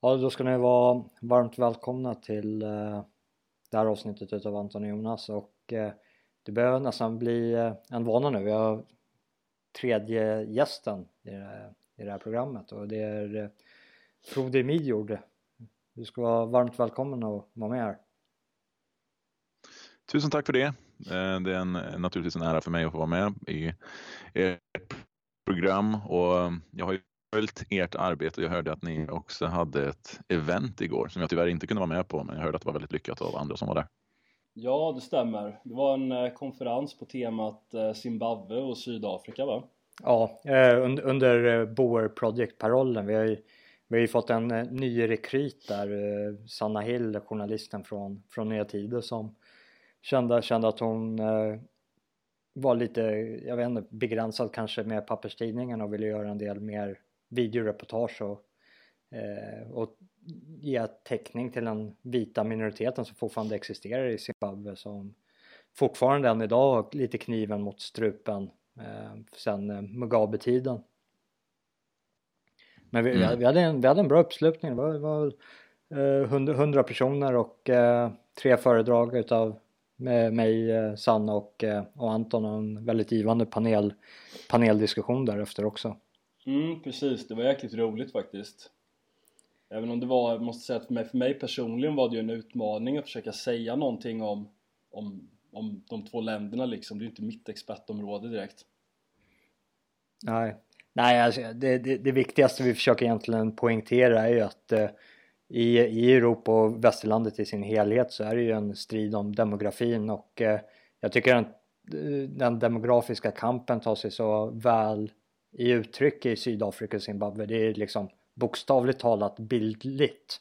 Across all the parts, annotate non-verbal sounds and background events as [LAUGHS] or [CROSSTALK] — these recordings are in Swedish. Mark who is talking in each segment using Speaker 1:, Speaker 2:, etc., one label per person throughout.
Speaker 1: Ja, då ska ni vara varmt välkomna till eh, det här avsnittet utav Anton och Jonas och eh, det börjar nästan bli eh, en vana nu. Vi har tredje gästen i det, i det här programmet och det är eh, Frode Midjord. Du ska vara varmt välkommen att vara med här.
Speaker 2: Tusen tack för det. Eh, det är en, naturligtvis en ära för mig att få vara med i ert program och eh, jag har ju följt ert arbete. Jag hörde att ni också hade ett event igår som jag tyvärr inte kunde vara med på men jag hörde att det var väldigt lyckat av andra som var där.
Speaker 3: Ja, det stämmer. Det var en eh, konferens på temat eh, Zimbabwe och Sydafrika va?
Speaker 1: Ja, under Boer Project-parollen. Vi har ju vi har ju fått en ny rekryt där, Sanna Hill, journalisten från, från Nya Tider som kände, kände att hon eh, var lite, jag vet inte, begränsad kanske med papperstidningen och ville göra en del mer videoreportage och, eh, och ge täckning till den vita minoriteten som fortfarande existerar i Zimbabwe som fortfarande än idag har lite kniven mot strupen eh, sen eh, Mugabe-tiden. Men vi, mm. vi, hade en, vi hade en bra uppslutning, det var, det var eh, 100 personer och eh, tre föredrag utav med mig, eh, Sanna och, eh, och Anton och en väldigt givande panel, paneldiskussion därefter också.
Speaker 3: Mm, precis, det var jäkligt roligt faktiskt. Även om det var, jag måste säga att för mig, för mig personligen var det ju en utmaning att försöka säga någonting om, om, om de två länderna liksom. Det är ju inte mitt expertområde direkt.
Speaker 1: Nej, Nej alltså, det, det, det viktigaste vi försöker egentligen poängtera är ju att eh, i, i Europa och västerlandet i sin helhet så är det ju en strid om demografin och eh, jag tycker att eh, den demografiska kampen tar sig så väl i uttryck i Sydafrika och Zimbabwe. Det är liksom bokstavligt talat bildligt.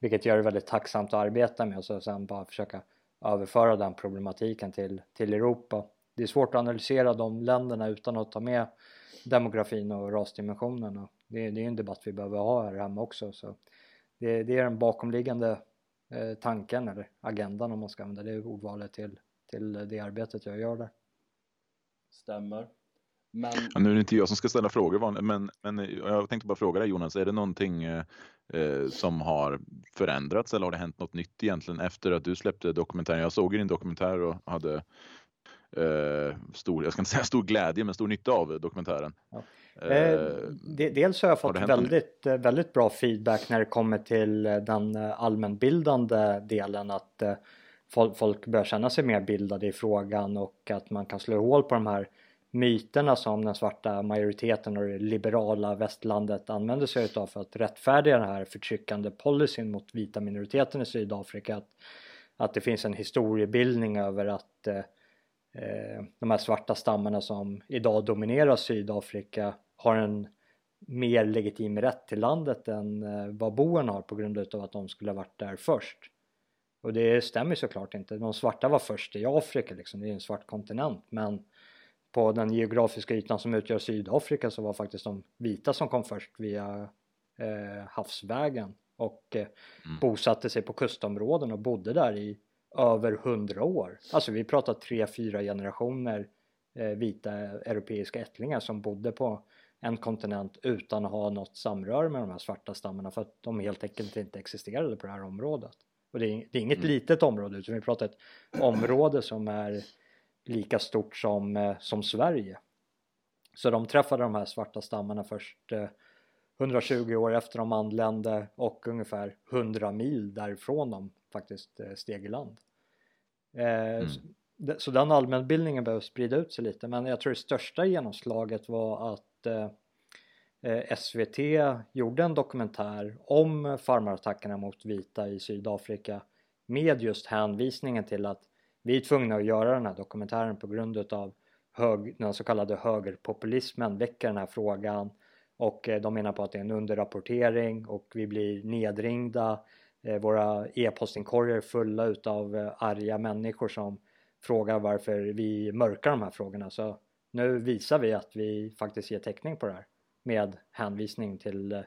Speaker 1: Vilket gör det väldigt tacksamt att arbeta med och så sen bara försöka överföra den problematiken till, till Europa. Det är svårt att analysera de länderna utan att ta med demografin och rasdimensionen. Och det, det är en debatt vi behöver ha här hemma också. Så det, det är den bakomliggande eh, tanken eller agendan om man ska använda det ordvalet till, till det arbetet jag gör där.
Speaker 3: Stämmer. Men...
Speaker 2: Ja, nu är det inte jag som ska ställa frågor, men, men jag tänkte bara fråga dig Jonas, är det någonting eh, eh, som har förändrats eller har det hänt något nytt egentligen efter att du släppte dokumentären? Jag såg din dokumentär och hade eh, stor, jag ska inte [LAUGHS] säga stor glädje, men stor nytta av dokumentären. Ja.
Speaker 1: Eh, eh dels har jag fått väldigt, eh, väldigt bra feedback när det kommer till eh, den allmänbildande delen att eh, folk börjar känna sig mer bildade i frågan och att man kan slå hål på de här myterna som den svarta majoriteten och det liberala västlandet använder sig utav för att rättfärdiga den här förtryckande policyn mot vita minoriteten i Sydafrika. Att, att det finns en historiebildning över att eh, eh, de här svarta stammarna som idag dominerar Sydafrika har en mer legitim rätt till landet än eh, vad boerna har på grund av att de skulle ha varit där först. Och det stämmer såklart inte. De svarta var först i Afrika liksom, det är en svart kontinent men på den geografiska ytan som utgör Sydafrika så var faktiskt de vita som kom först via eh, havsvägen och eh, mm. bosatte sig på kustområden och bodde där i över hundra år. Alltså vi pratar tre, fyra generationer eh, vita europeiska ättlingar som bodde på en kontinent utan att ha något samröre med de här svarta stammarna för att de helt enkelt inte existerade på det här området. Och det är, det är inget mm. litet område utan vi pratar ett område som är lika stort som, eh, som Sverige. Så de träffade de här svarta stammarna först eh, 120 år efter de anlände och ungefär 100 mil därifrån de faktiskt eh, steg i land. Eh, mm. så, den allmänbildningen behöver sprida ut sig lite men jag tror det största genomslaget var att eh, eh SVT gjorde en dokumentär om farmarattackerna mot vita i Sydafrika med just hänvisningen till att vi är tvungna att göra den här dokumentären på grund utav hög, den så kallade högerpopulismen väcker den här frågan. Och eh, de menar på att det är en underrapportering och vi blir nedringda. Eh, våra e-postinkorgar är fulla utav eh, arga människor som frågar varför vi mörkar de här frågorna. Så nu visar vi att vi faktiskt ger täckning på det här med hänvisning till,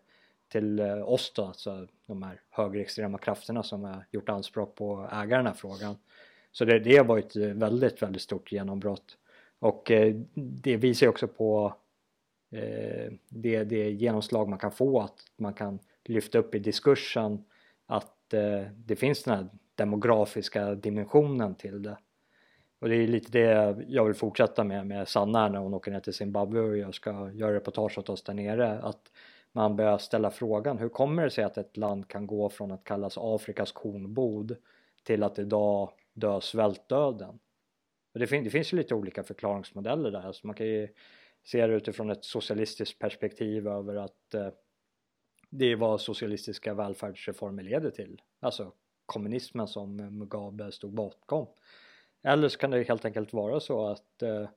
Speaker 1: till oss då, alltså de här högerextrema krafterna som har gjort anspråk på att äga den här frågan. Så det, det var ett eh, väldigt, väldigt stort genombrott. Och eh, det visar också på eh, det, det genomslag man kan få att man kan lyfta upp i diskursen att eh, det finns den här demografiska dimensionen till det. Och det är lite det jag vill fortsätta med med Sanna när hon åker ner till Zimbabwe och jag ska göra reportage åt oss där nere. Att man börjar ställa frågan hur kommer det sig att ett land kan gå från att kallas Afrikas kornbod till att idag dö svältdöden? Och det, fin det finns ju lite olika förklaringsmodeller där så man kan ju se det utifrån ett socialistiskt perspektiv över att eh, det är vad socialistiska välfärdsreformer leder till. Alltså kommunismen som Mugabe stod bakom. Eller så kan det helt enkelt vara så att eh,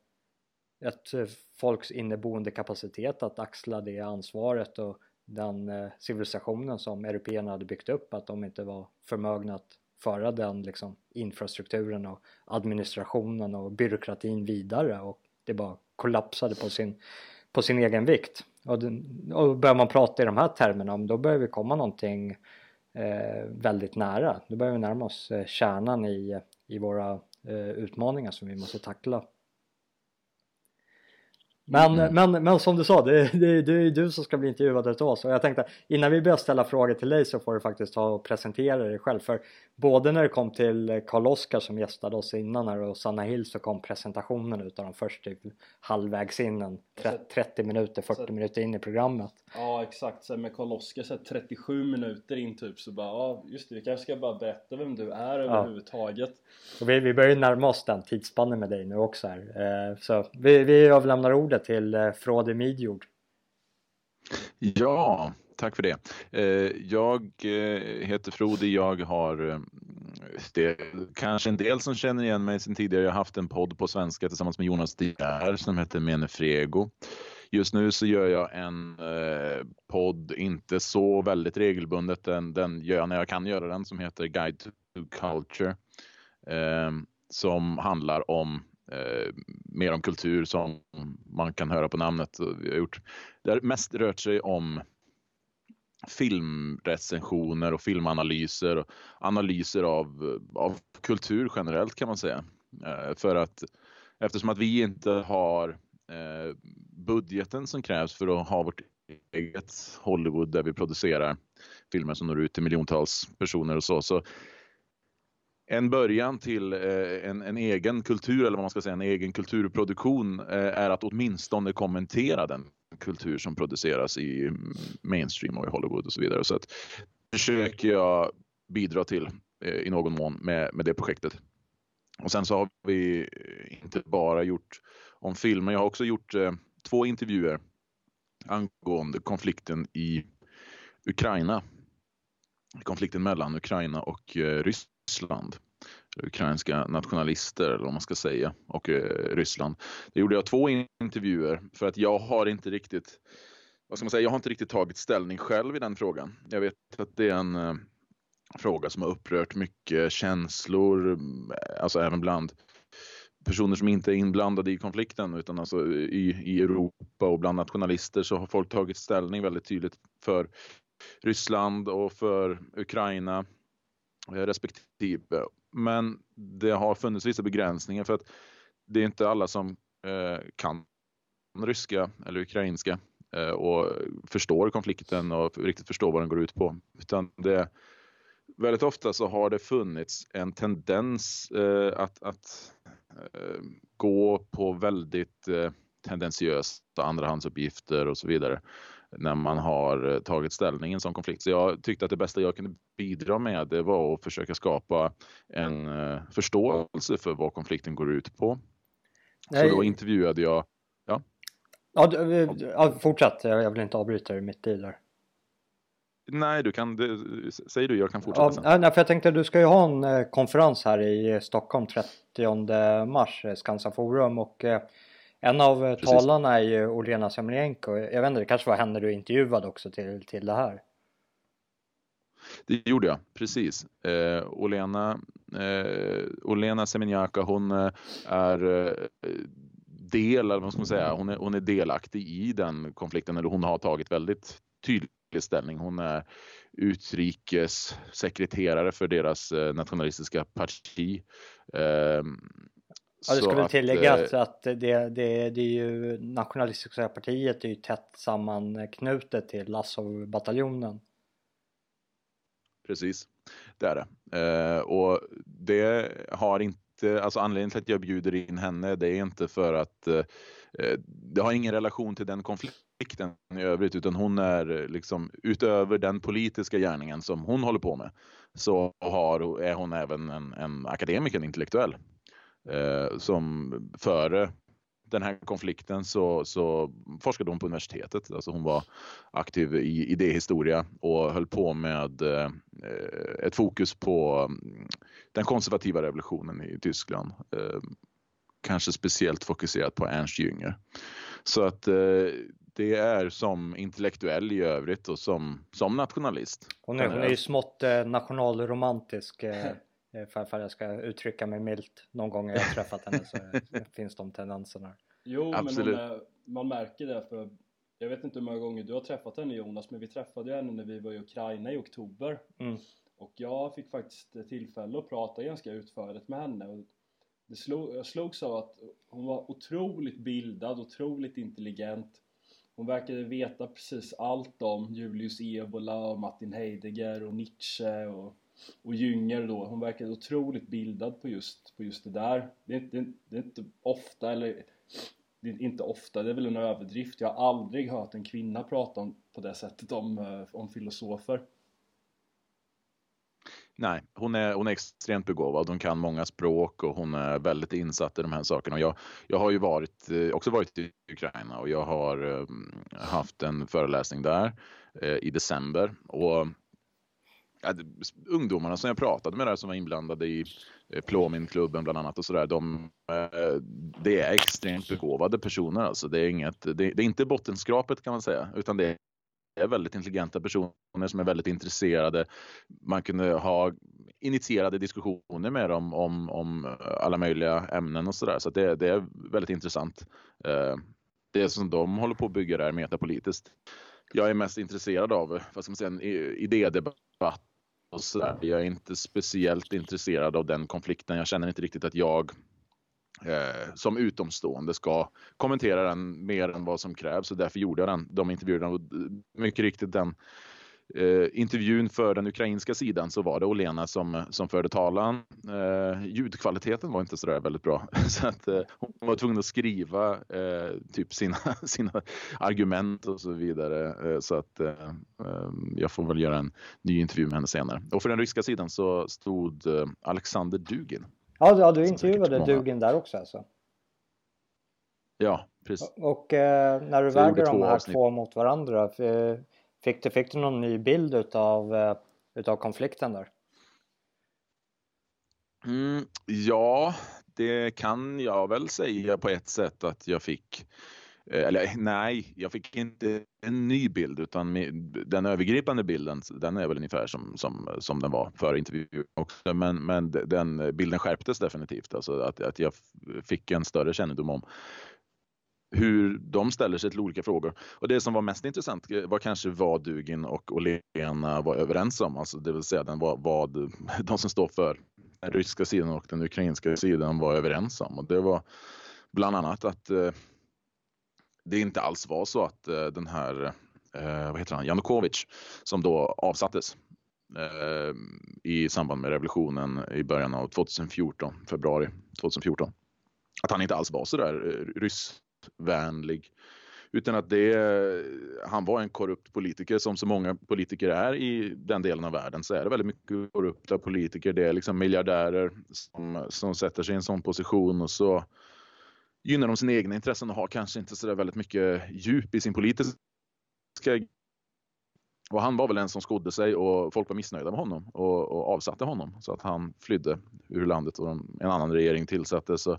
Speaker 1: ett folks inneboende kapacitet att axla det ansvaret och den eh, civilisationen som européerna hade byggt upp att de inte var förmögna att föra den liksom, infrastrukturen och administrationen och byråkratin vidare och det bara kollapsade på sin, på sin egen vikt. Och, den, och börjar man prata i de här termerna, då börjar vi komma någonting eh, väldigt nära. Då börjar vi närma oss eh, kärnan i, i våra eh, utmaningar som vi måste tackla. Men, mm. men, men som du sa, det, det, det är du som ska bli intervjuad utav oss och jag tänkte innan vi börjar ställa frågor till dig så får du faktiskt ta och presentera dig själv för både när det kom till Karl Oskar som gästade oss innan här och Sanna Hill så kom presentationen utav dem först typ halvvägs in 30 minuter, 40 så, minuter in i programmet.
Speaker 3: Ja exakt, så med Karl Oskar så 37 minuter in typ så bara ja just det vi kanske ska bara berätta vem du är ja. överhuvudtaget.
Speaker 1: Och vi, vi börjar närma oss den tidsspannen med dig nu också här. Eh, så vi, vi överlämnar ordet till eh, Frode Midjord.
Speaker 2: Ja, tack för det. Eh, jag eh, heter Frode, jag har det kanske en del som känner igen mig sedan tidigare. Jag har haft en podd på svenska tillsammans med Jonas Dier som heter Mene Frego. Just nu så gör jag en eh, podd, inte så väldigt regelbundet, den, den gör jag när jag kan göra den, som heter Guide to Culture. Eh, som handlar om eh, mer om kultur som man kan höra på namnet. Vi har gjort, det har mest rört sig om filmrecensioner och filmanalyser och analyser av, av kultur generellt kan man säga. Eh, för att eftersom att vi inte har eh, budgeten som krävs för att ha vårt eget Hollywood där vi producerar filmer som når ut till miljontals personer och så. så en början till eh, en, en, egen kultur eller vad man ska säga, en egen kulturproduktion eh, är att åtminstone kommentera den kultur som produceras i mainstream och i Hollywood och så vidare. Så att försöker jag bidra till eh, i någon mån med, med det projektet. Och sen så har vi inte bara gjort om filmer, jag har också gjort eh, två intervjuer angående konflikten i Ukraina. Konflikten mellan Ukraina och eh, Ryssland ukrainska nationalister eller vad man ska säga och eh, Ryssland. Det gjorde jag två intervjuer för att jag har inte riktigt vad ska man säga, jag har inte riktigt tagit ställning själv i den frågan. Jag vet att det är en eh, fråga som har upprört mycket känslor, eh, alltså även bland personer som inte är inblandade i konflikten utan alltså i, i Europa och bland nationalister så har folk tagit ställning väldigt tydligt för Ryssland och för Ukraina Eh, respektive men det har funnits vissa begränsningar för att det är inte alla som eh, kan ryska eller ukrainska eh, och förstår konflikten och riktigt förstår vad den går ut på. Utan det, väldigt ofta så har det funnits en tendens eh, att, att eh, gå på väldigt eh, tendentiösa andrahandsuppgifter och så vidare när man har eh, tagit ställning i en sån konflikt. Så jag tyckte att det bästa jag kunde bidra med det var att försöka skapa en eh, förståelse för vad konflikten går ut på. Nej. Så då intervjuade jag, ja.
Speaker 1: Ja, ja fortsätt, jag vill inte avbryta dig mitt i där.
Speaker 2: Nej, du kan, det, säg du, jag kan fortsätta ja,
Speaker 1: sen. Nej, för jag tänkte du ska ju ha en eh, konferens här i Stockholm 30 mars, Skansa Forum och en av eh, Precis. talarna är ju Olena Semljenko. Jag vet inte, det kanske var henne du intervjuade också till, till det här?
Speaker 2: Det gjorde jag, precis. Eh, Olena, eh, Olena Semenjaka, hon eh, är eh, del, eller vad ska man säga, hon är, hon är delaktig i den konflikten, eller hon har tagit väldigt tydlig ställning. Hon är utrikessekreterare för deras nationalistiska parti.
Speaker 1: Ja, det skulle tilläggas att, att det, det, det är ju nationalistiska partiet är ju tätt sammanknutet till Lassov-bataljonen.
Speaker 2: Precis, det är det. Eh, och det har inte, alltså anledningen till att jag bjuder in henne det är inte för att eh, eh det har ingen relation till den konflikten i övrigt utan hon är liksom utöver den politiska gärningen som hon håller på med så har, är hon även en, en akademiker, en intellektuell eh, som före den här konflikten så, så forskade hon på universitetet. Alltså hon var aktiv i idéhistoria och höll på med eh, ett fokus på mm, den konservativa revolutionen i Tyskland. Eh, kanske speciellt fokuserat på Ernst Jünger. Så att eh, det är som intellektuell i övrigt och som, som nationalist.
Speaker 1: Hon är, hon är ju smått eh, nationalromantisk eh, eh, Eh, att jag ska uttrycka mig milt någon gång jag har träffat henne så [LAUGHS] finns de tendenserna.
Speaker 3: Jo, Absolut. men är, man märker det för jag vet inte hur många gånger du har träffat henne Jonas, men vi träffade henne när vi var i Ukraina i oktober. Mm. Och jag fick faktiskt tillfälle att prata ganska utförligt med henne. Och det slog, jag slogs av att hon var otroligt bildad, otroligt intelligent. Hon verkade veta precis allt om Julius Evola och Martin Heidegger och Nietzsche och och Jünger då, hon verkar otroligt bildad på just, på just det där. Det är, inte, det är inte ofta, eller det är inte ofta, det är väl en överdrift. Jag har aldrig hört en kvinna prata om, på det sättet om, eh, om filosofer.
Speaker 2: Nej, hon är, hon är extremt begåvad. Hon kan många språk och hon är väldigt insatt i de här sakerna. Och jag, jag har ju varit, eh, också varit i Ukraina och jag har eh, haft en föreläsning där i december. Och ja, ungdomarna som jag pratade med där som var inblandade i eh, Plåminklubben bland annat och sådär. De, eh, det är extremt begåvade personer alltså. Det är, inget, det, det, är inte bottenskrapet kan man säga utan det är väldigt intelligenta personer som är väldigt intresserade. Man kunde ha initierade diskussioner med dem om, om alla möjliga ämnen och sådär. Så, så det, det, är väldigt intressant. Eh, det som de håller på att bygga där metapolitiskt. Jag är mest intresserad av vad ska man säga, en idédebatt och så där. Jag är inte speciellt intresserad av den konflikten. Jag känner inte riktigt att jag eh, som utomstående ska kommentera den mer än vad som krävs och därför gjorde jag den, de intervjuerna. Och mycket riktigt den eh, intervjun för den ukrainska sidan så var det Olena som, som förde talan. Eh, ljudkvaliteten var inte så där väldigt bra [LAUGHS] så att eh, hon var tvungen att skriva eh, typ sina, [LAUGHS] sina argument och så vidare. Eh, så att eh, jag får väl göra en ny intervju med henne senare. Och för den ryska sidan så stod Alexander Dugin.
Speaker 1: Ja, du intervjuade Dugin där också alltså?
Speaker 2: Ja, precis.
Speaker 1: Och när du väger de här avsnitt. två mot varandra, för, Fick du, fick du någon ny bild utav, eh, utav konflikten där?
Speaker 2: Mm, ja, det kan jag väl säga på ett sätt att jag fick. Eh, eller nej, jag fick inte en ny bild utan den övergripande bilden den är väl ungefär som, som, som den var före intervjun också. Men, men den bilden skärptes definitivt. Alltså att, att jag fick en större kännedom om hur de ställer sig till olika frågor. Och det som var mest intressant eh, var kanske vad Dugin och Olena eh, var överens om, alltså det vill säga den vad, vad [LAUGHS] de som står för den ryska sidan och den ukrainska sidan var överens om. Och det var bland annat att eh, det inte alls var så att eh, den här, eh, vad heter han, Janukovic som då avsattes eh, i samband med revolutionen i början av 2014, februari 2014, att han inte alls var så där eh, ryss vänlig. Utan att det, han var en korrupt politiker som så många politiker är i den delen av världen så är det väldigt mycket korrupta politiker. Det är liksom miljardärer som, som sätter sig i en sån position och så gynnar de sina egna intressen och har kanske inte så där väldigt mycket djup i sin politiska och han var väl en som skodde sig och folk var missnöjda med honom och, och avsatte honom så att han flydde ur landet och en annan regering tillsattes. Så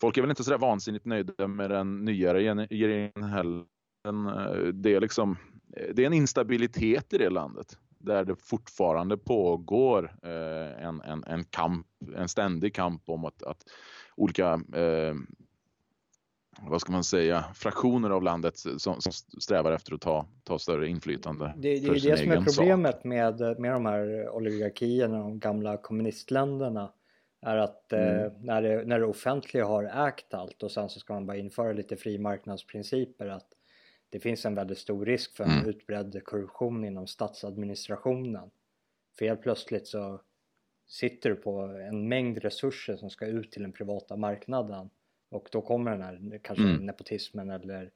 Speaker 2: folk är väl inte så där vansinnigt nöjda med den nya regeringen heller. Eh, det är liksom, eh, det är en instabilitet i det landet där det fortfarande pågår eh, en, en, en kamp, en ständig kamp om att, att olika eh, vad ska man säga, fraktioner av landet som, som strävar efter att ta, ta större inflytande.
Speaker 1: Det, det är ju det som är problemet med, med de här oligarkierna, de gamla kommunistländerna är att eh, mm. eh, när, det, när det offentliga har ägt allt och sen så ska man bara införa lite fri marknadsprinciper att det finns en väldigt stor risk för en mm. utbredd korruption inom statsadministrationen. För helt plötsligt så sitter du på en mängd resurser som ska ut till den privata marknaden och då kommer den här kanske mm. nepotismen eller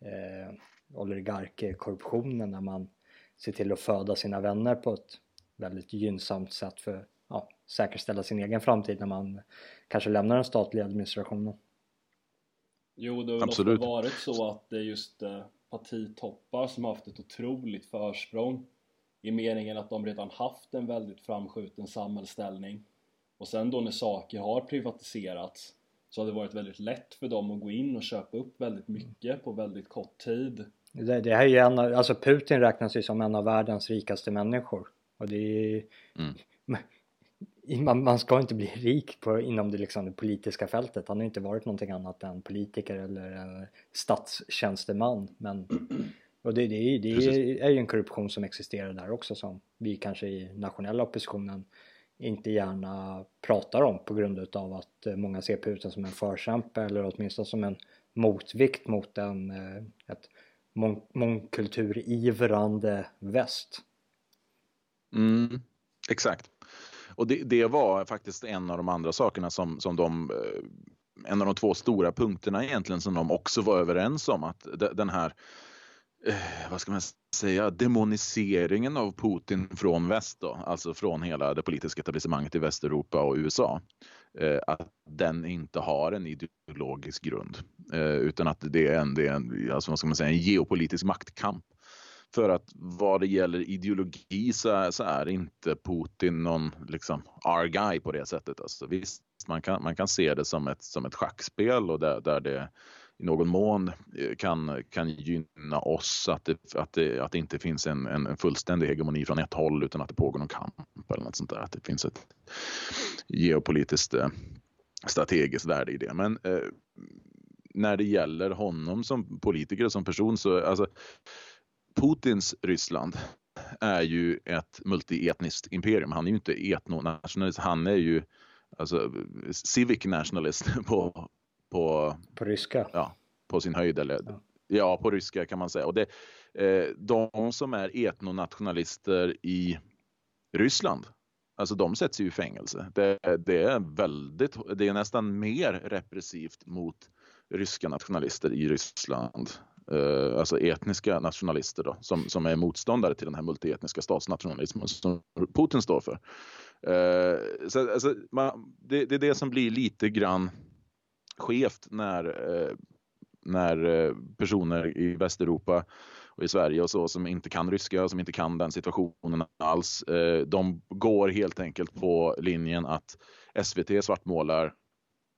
Speaker 1: eh, oligarkkorruptionen när man ser till att föda sina vänner på ett väldigt gynnsamt sätt för ja, säkerställa sin egen framtid när man kanske lämnar den statliga administrationen.
Speaker 3: Jo, det har väl ofta varit så att det är just eh, partitoppar som har haft ett otroligt försprång i meningen att de redan haft en väldigt framskjuten samhällsställning och sen då när saker har privatiserats så har det varit väldigt lätt för dem att gå in och köpa upp väldigt mycket på väldigt kort tid.
Speaker 1: Det, det här är ju en av, alltså Putin räknas ju som en av världens rikaste människor och det är mm. [LAUGHS] man, man ska inte bli [LAUGHS] rik på, inom det, liksom, det politiska fältet. Han har inte varit någonting annat än politiker eller en statstjänsteman. Men, [CLEARS THROAT] och det, det, det är ju en korruption som existerar där också som vi kanske i nationella oppositionen inte gärna pratar om på grund utav att eh, många ser Putin som en förkämpe eller åtminstone som en motvikt mot en, eh, ett mång, mångkulturivrande väst.
Speaker 2: Mm, exakt. Och det, det, var faktiskt en av de andra sakerna som, som de eh, en av de två stora punkterna egentligen som de också var överens om att den här eh, vad ska man säga, demoniseringen av Putin från väst då, alltså från hela det politiska etablissemanget i Västeuropa och USA. Eh, att den inte har en ideologisk grund utan att det är en, det är en, alltså vad ska man säga, en geopolitisk maktkamp för att vad det gäller ideologi så, så är inte Putin någon liksom R-guy på det sättet. Alltså, visst, man kan, man kan se det som ett, som ett schackspel och där, där det i någon mån eh, kan, kan gynna oss att det, att det, att det inte finns en, en fullständig hegemoni från ett håll utan att det pågår någon kamp eller något sånt där. Att det finns ett geopolitiskt eh, strategiskt värde i det. Men eh, när det gäller honom som politiker och som person så alltså Putins Ryssland är ju ett multietniskt imperium. Han är ju inte etnonationalist, han är ju alltså, civic nationalist [LAUGHS] på, på,
Speaker 1: på ryska.
Speaker 2: Ja, på sin höjd. Eller, ja. ja på ryska kan man säga. Och det, eh, de som är etnonationalister i Ryssland, alltså de sätts ju i fängelse. Det, det, är väldigt, det är nästan mer repressivt mot ryska nationalister i Ryssland eh, alltså etniska nationalister då, som, som är motståndare till den här multietniska statsnationalismen som Putin står för. Eh, så, alltså, man, det, det, är det som blir lite grann skevt när, eh, när eh, personer i Västeuropa och i Sverige och så som inte kan ryska som inte kan den situationen alls. Eh, de går helt enkelt på linjen att SVT svartmålar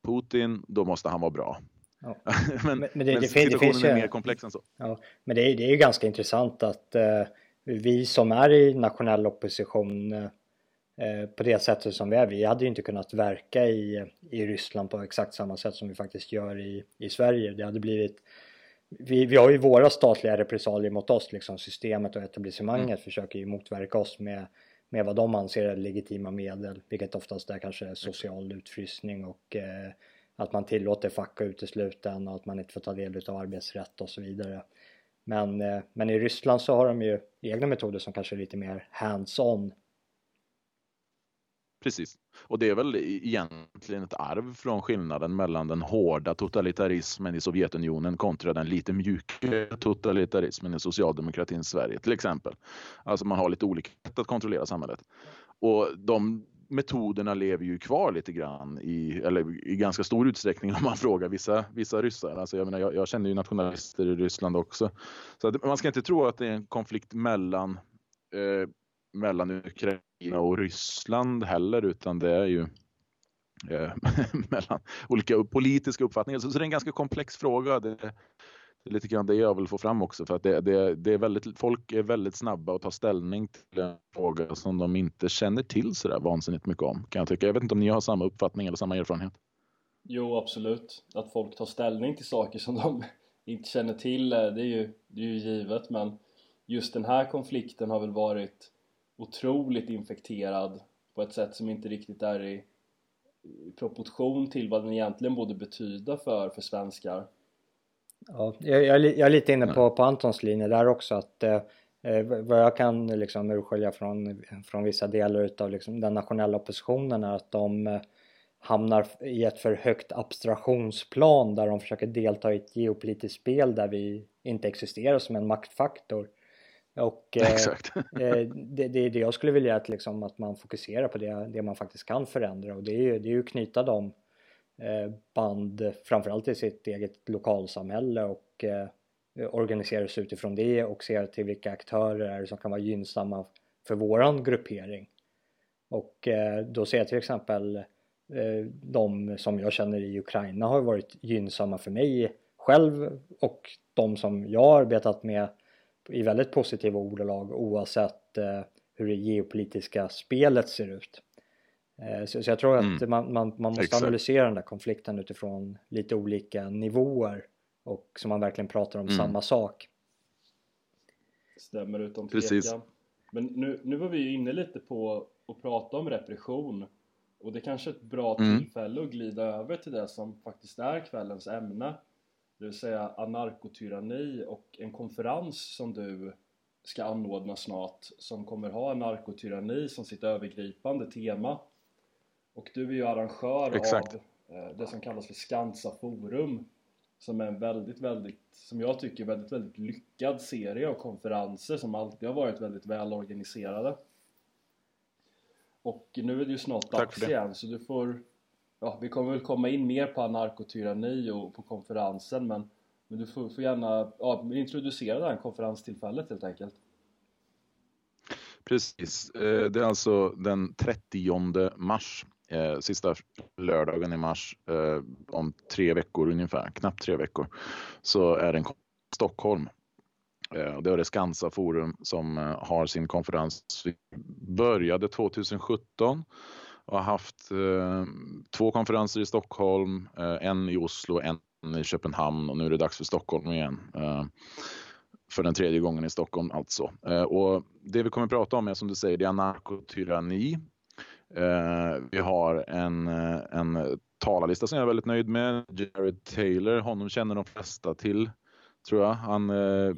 Speaker 2: Putin, då måste han vara bra. Ja. [LAUGHS] men, men, det, men det, situationen det finns är mer komplex än så.
Speaker 1: Ja, men det är, det är ju ganska intressant att eh, vi som är i nationell opposition eh, på det sättet som vi är, vi hade ju inte kunnat verka i, i Ryssland på exakt samma sätt som vi faktiskt gör i, i Sverige. Det hade blivit vi, vi har ju våra statliga repressalier mot oss, liksom systemet och etablissemanget mm. försöker ju motverka oss med, med vad de anser är legitima medel, vilket oftast är kanske social utfrysning och eh, att man tillåter fack att utesluta och att man inte får ta del av arbetsrätt och så vidare. Men, eh, men i Ryssland så har de ju egna metoder som kanske är lite mer hands-on.
Speaker 2: Precis, och det är väl egentligen ett arv från skillnaden mellan den hårda totalitarismen i Sovjetunionen kontra den lite mjuka totalitarismen i socialdemokratins Sverige till exempel. Alltså man har lite olika sätt att kontrollera samhället. Och de metoderna lever ju kvar lite grann i, eller i ganska stor utsträckning [LAUGHS] om man frågar vissa, vissa ryssar. Alltså jag, menar, jag, jag känner ju nationalister i Ryssland också. Så att, man ska inte tro att det är en konflikt mellan, eh, mellan Ukraina och Ryssland heller utan det är ju eh, [LAUGHS] mellan olika politiska uppfattningar. Så, så, det är en ganska komplex fråga. Det, det är lite grann det jag vill få fram också för att det, det, det är väldigt, folk är väldigt snabba att ta ställning till en fråga som de inte känner till så där vansinnigt mycket om kan jag tycka. Jag vet inte om ni har samma uppfattning eller samma erfarenhet?
Speaker 3: Jo, absolut. Att folk tar ställning till saker som de [LAUGHS] inte känner till, eh, det är ju, det är ju givet men just den här konflikten har väl varit otroligt infekterad på ett sätt som inte riktigt är i, i proportion till vad den egentligen borde betyda för, för svenskar
Speaker 1: Ja, jag, jag, jag är lite inne på, på Antons linje där också att eh, eh, vad jag kan liksom urskilja från, från vissa delar utav liksom den nationella oppositionen är att de eh, hamnar i ett för högt abstraktionsplan där de försöker delta i ett geopolitiskt spel där vi inte existerar som en maktfaktor. Och eh, [LAUGHS] eh, det, det är det jag skulle vilja att, liksom, att man fokuserar på det, det man faktiskt kan förändra och det är ju, det är ju knyta de Eh, band framförallt i sitt eget lokalsamhälle och eh, organiserar sig utifrån det och ser till vilka aktörer är som kan vara gynnsamma för våran gruppering. Och eh, då ser jag till exempel de som jag känner i Ukraina har varit gynnsamma för mig själv och de som jag har arbetat med i väldigt positiva ordalag oavsett hur det geopolitiska spelet ser ut. Eh, så, så, jag tror att mm. man, man, man måste Exakt. analysera den där konflikten utifrån lite olika nivåer och så man verkligen pratar om mm. samma sak.
Speaker 3: Stämmer utan tvekan. Men nu, nu var vi ju inne lite på att prata om repression och det är kanske är ett bra mm. tillfälle att glida över till det som faktiskt är kvällens ämne det vill säga anarkotyranni och en konferens som du ska anordna snart som kommer ha anarkotyranni som sitt övergripande tema och du är ju arrangör Exakt. av eh, det som kallas för Skansa Forum som är en väldigt, väldigt, som jag tycker väldigt, väldigt lyckad serie av konferenser som alltid har varit väldigt välorganiserade och nu är det ju snart dags igen så du får ja, vi kommer väl komma in mer på anarkotyranni och på konferensen men, men du får, får gärna ja, introducera det här konferenstillfället helt enkelt.
Speaker 2: Precis, eh, det är alltså den 30 mars, eh, sista lördagen i mars, eh, om tre veckor ungefär, knappt tre veckor, så är det en Stockholm. Eh, det är det Skansa Forum som eh, har sin konferens. Vi började 2017 och har haft eh, två konferenser i Stockholm, eh, en i Oslo, en i Köpenhamn och nu är det dags för Stockholm igen. Eh, för den tredje gången i Stockholm alltså. Eh, och det vi kommer att prata om är som du säger, det är anarkotyranni. Eh, vi har en, eh, en talarlista som jag är väldigt nöjd med. Jared Taylor, honom känner de flesta till tror jag. Han eh,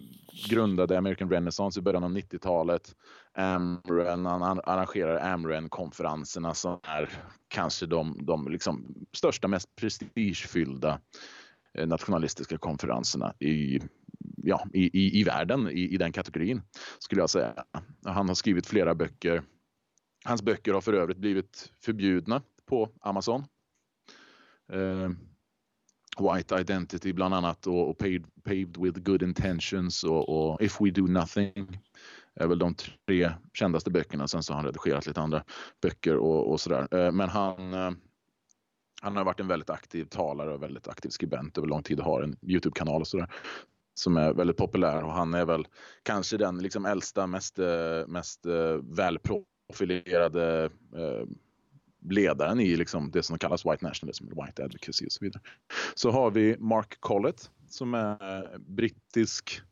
Speaker 2: grundade American Renaissance i början av 90-talet. Amren, han arrangerar Amren-konferenserna som är kanske de, de liksom största, mest prestigefyllda eh, nationalistiska konferenserna i, ja, i, i, i världen i, i den kategorin skulle jag säga. Han har skrivit flera böcker. Hans böcker har för övrigt blivit förbjudna på Amazon. Eh, White Identity bland annat och, och paved, paved, with Good Intentions och, och, If We Do Nothing är väl de tre kändaste böckerna. Sen så har han redigerat lite andra böcker och, och sådär. Eh, men han, eh, han har varit en väldigt aktiv talare och väldigt aktiv skribent över lång tid och har en Youtube-kanal och sådär som är väldigt populär och han är väl kanske den liksom äldsta, mest, eh, eh profilerade eh, ledaren i liksom det som kallas White Nationalism, White Advocacy och så vidare. Så har vi Mark Collett som är brittisk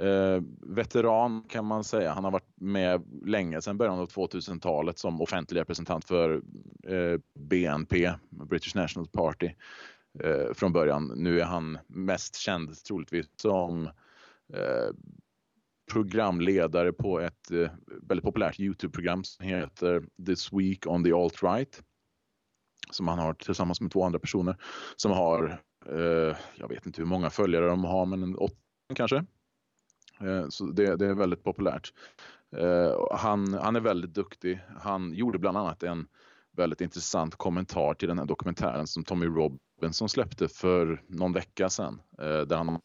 Speaker 2: eh, veteran kan man säga. Han har varit med länge sedan början av 2000-talet som offentlig representant för eh, BNP, British National Party eh, från början. Nu är han mest känd troligtvis som eh, programledare på ett eh, väldigt populärt Youtube-program som heter This Week on the Alt-Right. Som han har tillsammans med två andra personer som har, eh, jag vet inte hur många följare de har, men en åtta kanske. Eh, så det, det, är väldigt populärt. Eh, han, han är väldigt duktig. Han gjorde bland annat en väldigt intressant kommentar till den här dokumentären som Tommy Robinson släppte för någon vecka sedan. Eh, där han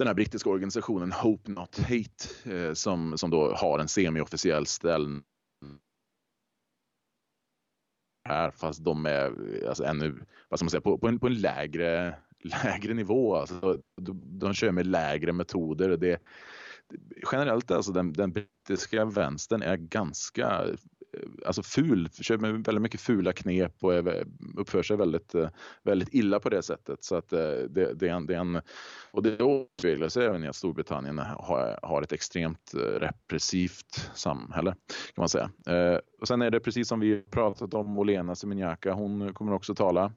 Speaker 2: den här brittiska organisationen Hope Not Hate eh, som, som då har en semi-officiell ställning här fast de är alltså ännu, vad ska man säga, på, på, en, på en lägre, [LAUGHS] lägre nivå. Alltså, de, de kör med lägre metoder. Det, generellt alltså den, den brittiska vänstern är ganska Eh, alltså ful, kör med väldigt mycket fula knep och är, uppför sig väldigt, eh, väldigt illa på det sättet. Så att eh, det, det, är en, det är en, och det återspeglar sig även i att Storbritannien har, har ett extremt repressivt samhälle kan man säga. Och sen är det precis som vi pratat om, Olena Seminjaka, hon kommer också tala.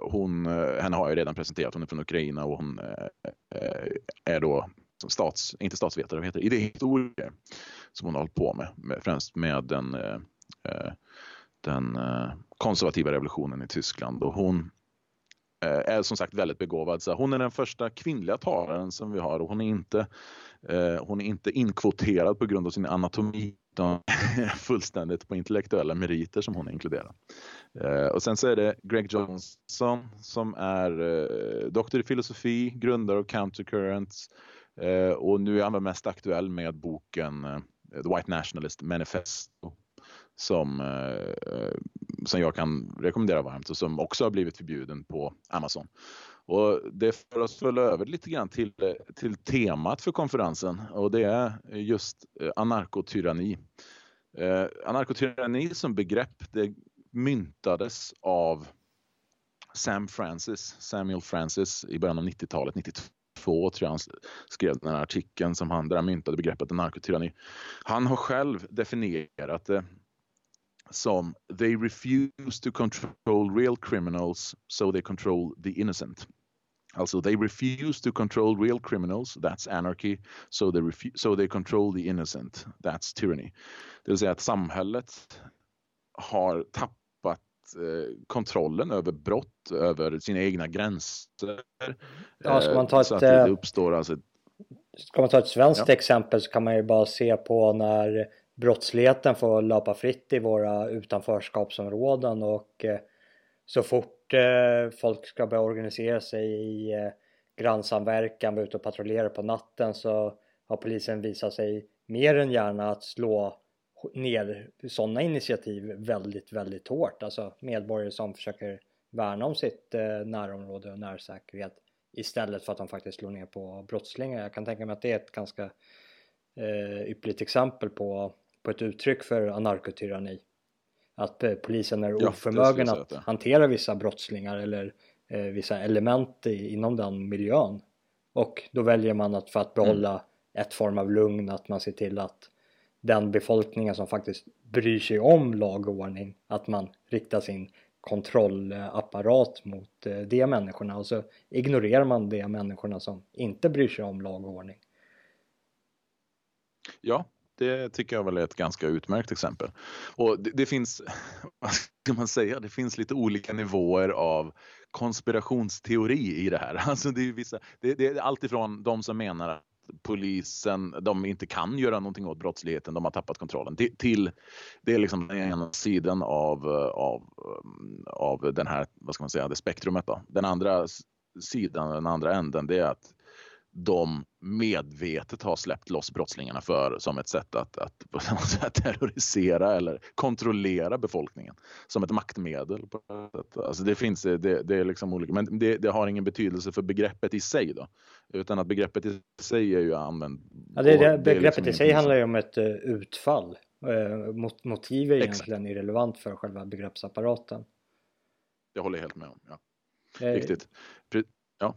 Speaker 2: Hon, henne har jag redan presenterat, hon är från Ukraina och hon är då stats, inte statsvetare, vad heter det, idéhistoriker som hon har hållit på med, med främst med den, eh, eh, den eh, konservativa revolutionen i Tyskland och hon eh, är som sagt väldigt begåvad. Så hon är den första kvinnliga talaren som vi har och hon är inte, eh, hon är inte inkvoterad på grund av sin anatomi utan [LAUGHS] fullständigt på intellektuella meriter som hon är inkluderad. Eh, och sen så är det Greg Johnson som är eh, doktor i filosofi, grundare av Countercurrents Eh, och nu är han mest aktuell med boken eh, The White Nationalist Manifesto som, eh, som jag kan rekommendera varmt och som också har blivit förbjuden på Amazon. Och det för oss väl över lite grann till, eh, till temat för konferensen och det är just eh, anarkotyranni. Eh, anarkotyranni som begrepp det myntades av Sam Francis, Samuel Francis i början av 90-talet, 92 tror jag han skrev den här artikeln som han, där han myntade begreppet narkotyranni. Han har själv definierat det som “They refuse to control real criminals so they control the innocent”. Alltså, they refuse to control real criminals, that's anarchy, so they, so they control the innocent, that's tyranny. Det vill säga att samhället har tappat kontrollen över brott, över sina egna gränser.
Speaker 1: Ja, ska man ta ett, så att det eh, uppstår alltså Ska man ta ett svenskt ja. exempel så kan man ju bara se på när brottsligheten får löpa fritt i våra utanförskapsområden och eh, så fort eh, folk ska börja organisera sig i eh, grannsamverkan, vara ute och patrullera på natten så har polisen visat sig mer än gärna att slå ner sådana initiativ väldigt, väldigt hårt. Alltså medborgare som försöker värna om sitt närområde och närsäkerhet istället för att de faktiskt slår ner på brottslingar. Jag kan tänka mig att det är ett ganska eh, ypperligt exempel på på ett uttryck för anarkotyranni. Att eh, polisen är oförmögen ja, att hantera vissa brottslingar eller eh, vissa element i, inom den miljön. Och då väljer man att för att behålla mm. ett form av lugn att man ser till att den befolkningen som faktiskt bryr sig om lag och ordning att man riktar sin kontrollapparat mot eh, de människorna och så ignorerar man de människorna som inte bryr sig om lag och ordning.
Speaker 2: Ja, det tycker jag väl är ett ganska utmärkt exempel. Och det, det, finns, [LAUGHS] vad ska man säga, det finns lite olika nivåer av konspirationsteori i det här. [LAUGHS] Alltså det, är vissa, det, det är allt ifrån de som menar att polisen, de inte kan göra någonting åt brottsligheten, de har tappat kontrollen. Till, till det är liksom den ena sidan av, av, av den här, vad ska man säga, det spektrumet då. Den andra sidan, den andra änden, det är att de medvetet har släppt loss brottslingarna för som ett sätt att, att, att [LAUGHS] terrorisera eller kontrollera befolkningen som ett maktmedel. Alltså det finns, det, det är liksom olika, men det, det, har ingen betydelse för begreppet i sig då, utan att begreppet i sig är ju använt.
Speaker 1: Ja, det, det, begreppet liksom i sig handlar ju om ett uh, utfall. Uh, mot, motiv är egentligen irrelevant för själva begreppsapparaten.
Speaker 2: Det håller jag helt med om. Ja. Eh, Riktigt. Ja.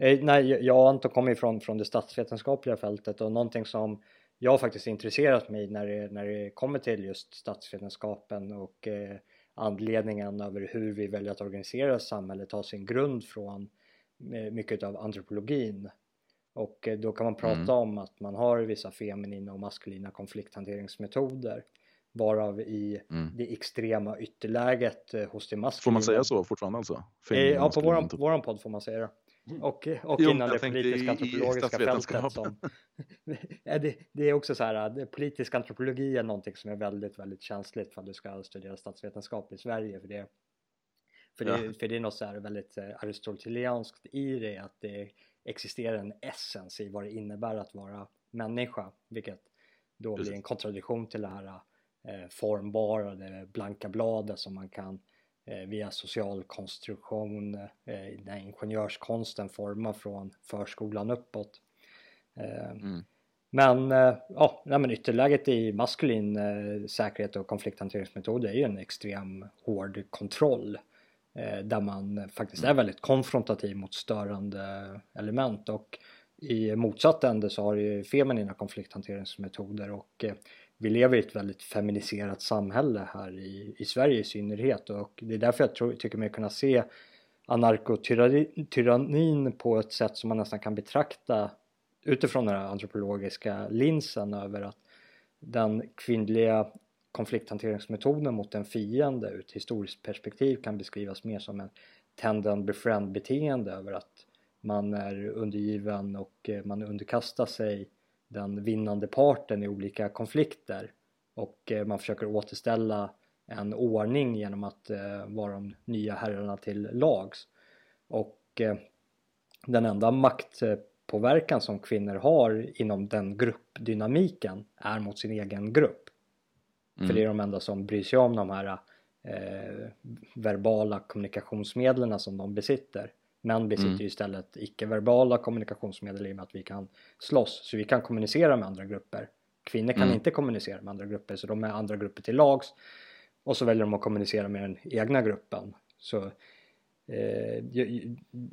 Speaker 1: Eh, nej, jag och Anton kommer från, från det statsvetenskapliga fältet och någonting som jag faktiskt intresserat mig när det, när det kommer till just statsvetenskapen och eh, anledningen över hur vi väljer att organisera samhället har sin grund från eh, mycket av antropologin. Och eh, då kan man prata mm. om att man har vissa feminina och maskulina konflikthanteringsmetoder varav i mm. det extrema ytterläget eh, hos det maskulina.
Speaker 2: Får man säga så fortfarande alltså?
Speaker 1: Feminina, ja, på våran, våran podd får man säga det. Och, och jo, inom det politiska antropologiska fältet som... [LAUGHS] det, det är också så här, politisk antropologi är någonting som är väldigt, väldigt känsligt för att du ska studera statsvetenskap i Sverige för det för det, ja. för det är något så här väldigt eh, aristotelianskt i det att det existerar en essens i vad det innebär att vara människa vilket då Precis. blir en kontradiktion till det här eh, formbara, det blanka bladet som man kan via social konstruktion, eh, den ingenjörskonsten formar från förskolan uppåt. Eh, mm. Men, ja, nej, men ytterläget i maskulin säkerhet och konflikthanteringsmetod är ju en extrem hård kontroll där man faktiskt är mm. väldigt konfrontativ mot störande element och i motsatt ände så har du ju feminina konflikthanteringsmetoder och vi lever i ett väldigt feminiserat samhälle här i, i Sverige i synnerhet. Och det är därför jag tror, tycker mig kunna se anarkotyrannin på ett sätt som man nästan kan betrakta utifrån den här antropologiska linsen över att den kvinnliga konflikthanteringsmetoden mot en fiende ur ett historiskt perspektiv kan beskrivas mer som en tend and befriend beteende över att man är undergiven och eh, man underkastar sig den vinnande parten i olika konflikter. Och eh, man försöker återställa en ordning genom att eh, vara de nya herrarna till lags. Och den enda maktpåverkan som kvinnor har inom den gruppdynamiken är mot sin egen grupp. Mm. för det är de enda som bryr sig om de här eh, verbala kommunikationsmedlen som de besitter Män besitter mm. istället icke-verbala kommunikationsmedel i och med att vi kan slåss, så vi kan kommunicera med andra grupper. Kvinnor kan mm. inte kommunicera med andra grupper, så de är andra grupper till lags. Och så väljer de att kommunicera med den egna gruppen. Så eh,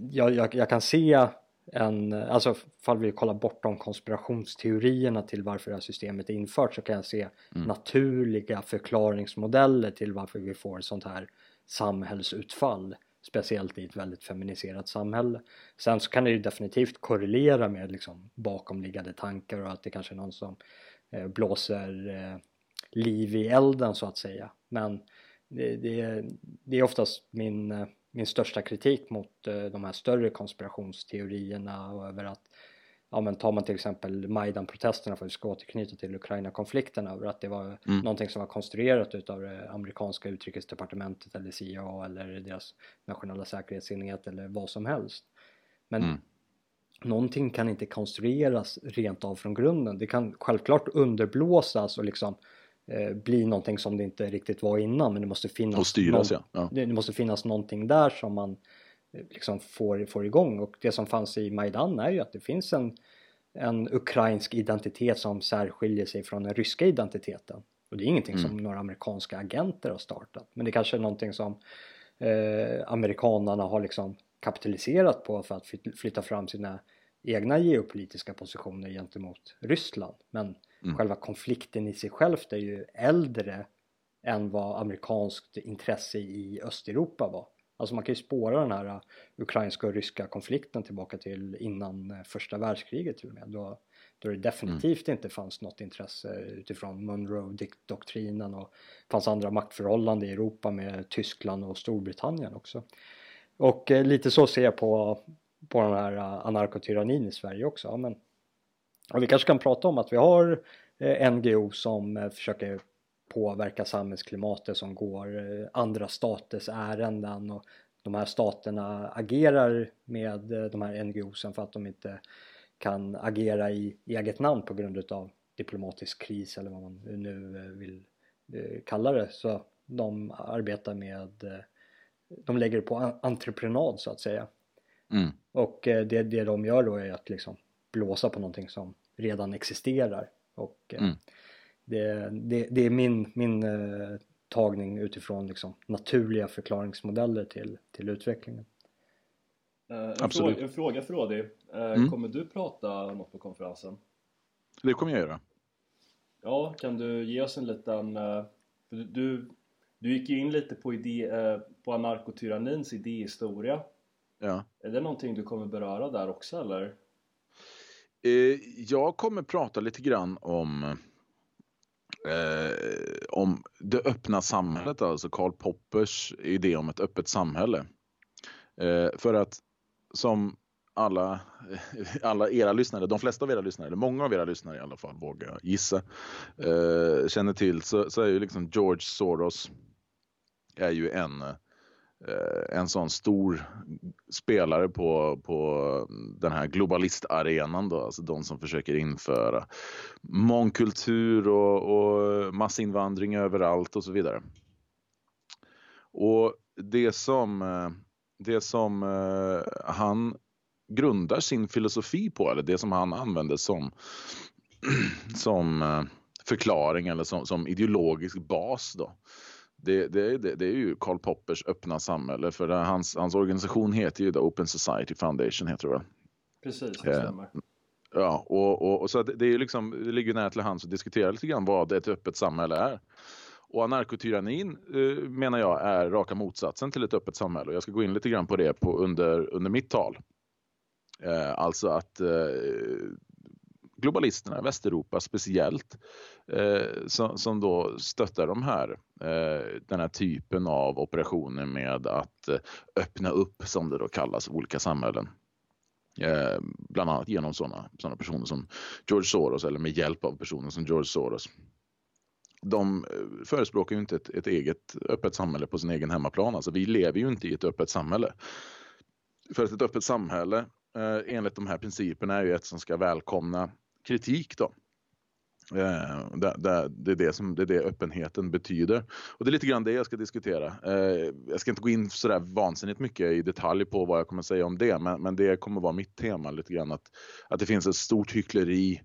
Speaker 1: jag, jag, jag, kan se en, alltså fall vi kollar bortom konspirationsteorierna till varför det här systemet är infört så kan jag se mm. naturliga förklaringsmodeller till varför vi får sånt här samhällsutfall speciellt i ett väldigt feminiserat samhälle. Sen så kan det ju definitivt korrelera med liksom bakomliggande tankar och att det kanske är någon som eh, blåser eh, liv i elden så att säga. Men det, det, det är oftast min, eh, min största kritik mot eh, de här större konspirationsteorierna och över att ja men tar man till exempel Majdan-protesterna för att vi ska återknyta till Ukraina-konflikten över att det var mm. någonting som var konstruerat utav det amerikanska utrikesdepartementet eller CIA eller deras nationella säkerhetsenhet eller vad som helst. Men mm. någonting kan inte konstrueras rent av från grunden. Det kan självklart underblåsas och liksom eh, bli någonting som det inte riktigt var innan men det måste finnas,
Speaker 2: och styras, någon, ja. Ja.
Speaker 1: Det, det måste finnas någonting där som man liksom får, får igång. Och det som fanns i Majdan är ju att det finns en, en ukrainsk identitet som särskiljer sig från den ryska identiteten. Och det är ingenting mm. som några amerikanska agenter har startat. Men det kanske är någonting som eh, amerikanarna har liksom kapitaliserat på för att flytta fram sina egna geopolitiska positioner gentemot Ryssland. Men mm. själva konflikten i sig självt är ju äldre än vad amerikanskt intresse i Östeuropa var Alltså man kan ju spåra den här uh, ukrainska och ryska konflikten tillbaka till innan uh, första världskriget till och med. Då, då det definitivt mm. inte fanns något intresse utifrån Monroe-doktrinen och fanns andra maktförhållanden i Europa med Tyskland och Storbritannien också. Och eh, lite så ser jag på, på den här anarkotyrannin i Sverige också. Ja, men, och vi kanske kan prata om att vi har eh, NGO som eh, försöker påverka samhällsklimatet som går eh, andra staters ärenden. Och de här staterna agerar med eh, de här NGOsen för att de inte kan agera i eget namn på grund utav diplomatisk kris eller vad man nu eh, vill kalla det. Så de arbetar med de lägger på entreprenad så att säga. Mm. och det, det de gör då är att liksom blåsa på någonting som redan existerar. Och mm det, det, det är min, min eh, tagning utifrån liksom, naturliga förklaringsmodeller till, till utvecklingen.
Speaker 3: Uh, en, Absolut. Fråga, en fråga för Adi. Uh, mm. Kommer du prata något på konferensen?
Speaker 2: Det kommer jag göra.
Speaker 3: Ja, kan du ge oss en liten... Uh, du, du, du gick ju in lite på, idé, uh, på anarkotyrannins idéhistoria.
Speaker 2: Ja.
Speaker 3: Är det någonting du kommer beröra där också eller?
Speaker 2: jag kommer prata lite grann om eh, om det öppna samhället, alltså Karl Poppers idé om ett öppet samhälle. Eh, för att som alla, [LAUGHS] alla era lyssnare, de flesta av era lyssnare, eller många av era lyssnare i alla fall, vågar jag gissa, eh, känner till så, så är ju liksom George Soros är ju en Eh, Eh, en sån stor spelare på, på den här globalistarenan då, alltså de som försöker införa mångkultur och, och massinvandring överallt och så vidare. Och det som, eh, det som eh, han grundar sin filosofi på, eller det som han använder som, [CLEARS THROAT] som förklaring eller som, som ideologisk bas då, det, det, det, det, är ju Karl Poppers öppna samhälle för hans, hans organisation heter ju The Open Society Foundation heter det
Speaker 3: Precis, det stämmer.
Speaker 2: Ja, och, och, och så det, är liksom, det ligger nära till hands att diskutera lite grann vad ett öppet samhälle är. Och anarkotyrannin eh, menar jag är raka motsatsen till ett öppet samhälle och jag ska gå in lite grann på det på, under, under mitt tal. Eh, alltså att globalisterna globalisterna, Västeuropa speciellt, eh, som, som, då stöttar de här, eh, den här typen av operationer med att eh, öppna upp, som det då kallas, olika samhällen. Eh, bland annat genom sådana såna personer som George Soros eller med hjälp av personer som George Soros. De eh, förespråkar ju inte ett, ett eget öppet samhälle på sin egen hemmaplan. Alltså vi lever ju inte i ett öppet samhälle. För att ett öppet samhälle eh, enligt de här principerna är ju ett som ska välkomna kritik då. Eh, det, det, det, är det, som, det är det öppenheten betyder. Och det är lite grann det jag ska diskutera. Eh, jag ska inte gå in sådär vansinnigt mycket i detalj på vad jag kommer säga om det, men, men det kommer vara mitt tema lite grann att, att det finns ett stort hyckleri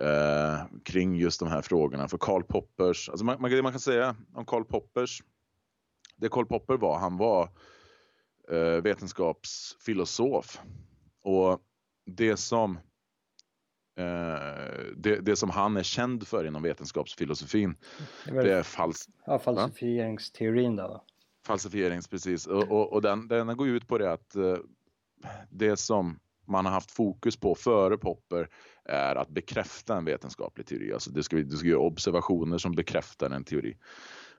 Speaker 2: eh, kring just de här frågorna. För Karl Poppers, alltså man, man, man kan säga om Karl Poppers, det Karl Popper var, han var eh, vetenskapsfilosof och det som det, det, som han är känd för inom vetenskapsfilosofin. Det, det är fals
Speaker 1: ja, falsifieringsteorin då?
Speaker 2: Falsifierings, precis. Och, och, och den, den går ut på det att uh, det som man har haft fokus på före Popper är att bekräfta en vetenskaplig teori. Alltså det ska, du ska göra observationer som bekräftar en teori.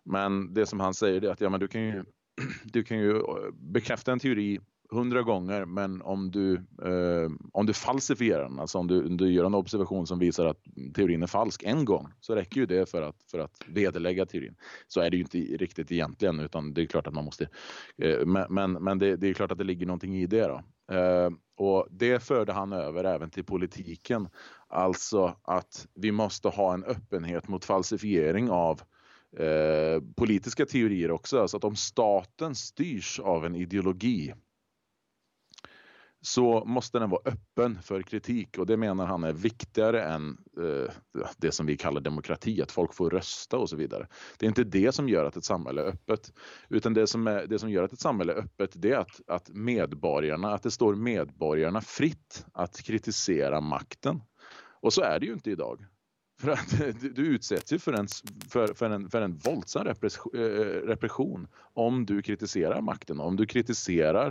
Speaker 2: Men det som han säger är att ja, men du, kan ju, [CLEARS THROAT] du kan ju bekräfta en teori hundra gånger men om du, eh, om du falsifierar den, alltså om du, du gör en observation som visar att teorin är falsk en gång så räcker ju det för att, för att vederlägga teorin. Så är det ju inte riktigt egentligen utan det är klart att man måste, eh, men, men det, det, är klart att det ligger någonting i det då. Eh, och det förde han över även till politiken. Alltså att vi måste ha en öppenhet mot falsifiering av eh, politiska teorier också. Alltså att om staten styrs av en ideologi så måste den vara öppen för kritik och det menar han är viktigare än eh, det som vi kallar demokrati, att folk får rösta och så vidare. Det är inte det som gör att ett samhälle är öppet, utan det som, är, det som gör att ett samhälle är öppet det är att, att medborgarna, att det står medborgarna fritt att kritisera makten. Och så är det ju inte idag. För att [LAUGHS] du utsätts ju för en, för, för en, för en våldsam repression, eh, repression om du kritiserar makten, om du kritiserar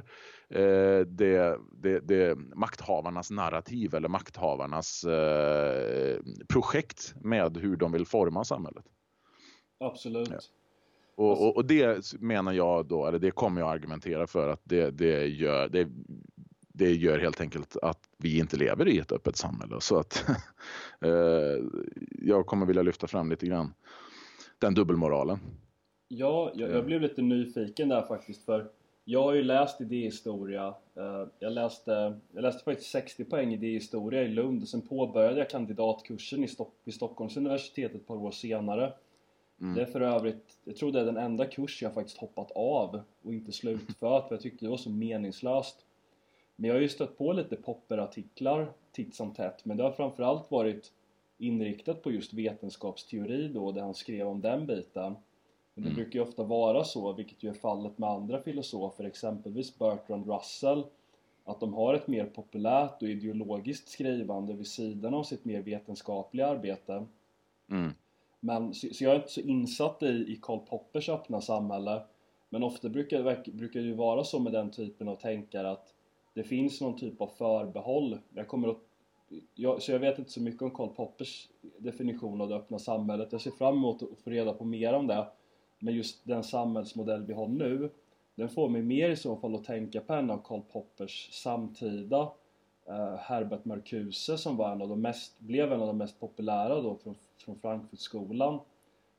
Speaker 2: eh, det, det, det, makthavarnas narrativ eller makthavarnas eh, projekt med hur de vill forma samhället.
Speaker 3: Absolut. Ja.
Speaker 2: Och, och, och, det menar jag då, eller det kommer jag argumentera för att det, det gör, det det gör helt enkelt att vi inte lever i ett öppet samhälle. Så att [LAUGHS] eh, jag kommer vilja lyfta fram lite grann den dubbelmoralen.
Speaker 3: Ja, jag, jag, blev lite nyfiken där faktiskt för jag har ju läst idéhistoria. Eh, jag läste, jag läste faktiskt 60 poäng idéhistoria i Lund och sen påbörjade jag kandidatkursen i Stock, vid Stockholms universitet ett par år senare. Mm. Det är för övrigt, jag tror det är den enda kurs jag faktiskt hoppat av och inte slutfört för jag tyckte det var så meningslöst. Men jag har ju stött på lite popperartiklar titt som tätt men det har framförallt varit inriktat på just vetenskapsteori då, där han skrev om den biten. Men det mm. brukar ju ofta vara så, vilket ju är fallet med andra filosofer, exempelvis Bertrand Russell, att de har ett mer populärt och ideologiskt skrivande vid sidan av sitt mer vetenskapliga arbete. Mm. Men, så, så, jag är inte så insatt i, i Karl Poppers öppna samhälle, men ofta brukar det, brukar det ju vara så med den typen av tänkare att det finns någon typ av förbehåll. Jag kommer att, jag, så jag vet inte så mycket om Karl Poppers definition av det öppna samhället. Jag ser fram emot att få reda på mer om det. Men just den samhällsmodell vi har nu, den får mig mer i så fall att tänka på en av Karl Poppers samtida eh, Herbert Marcuse som var en av de mest, blev en av de mest populära då från, från Frankfurtskolan.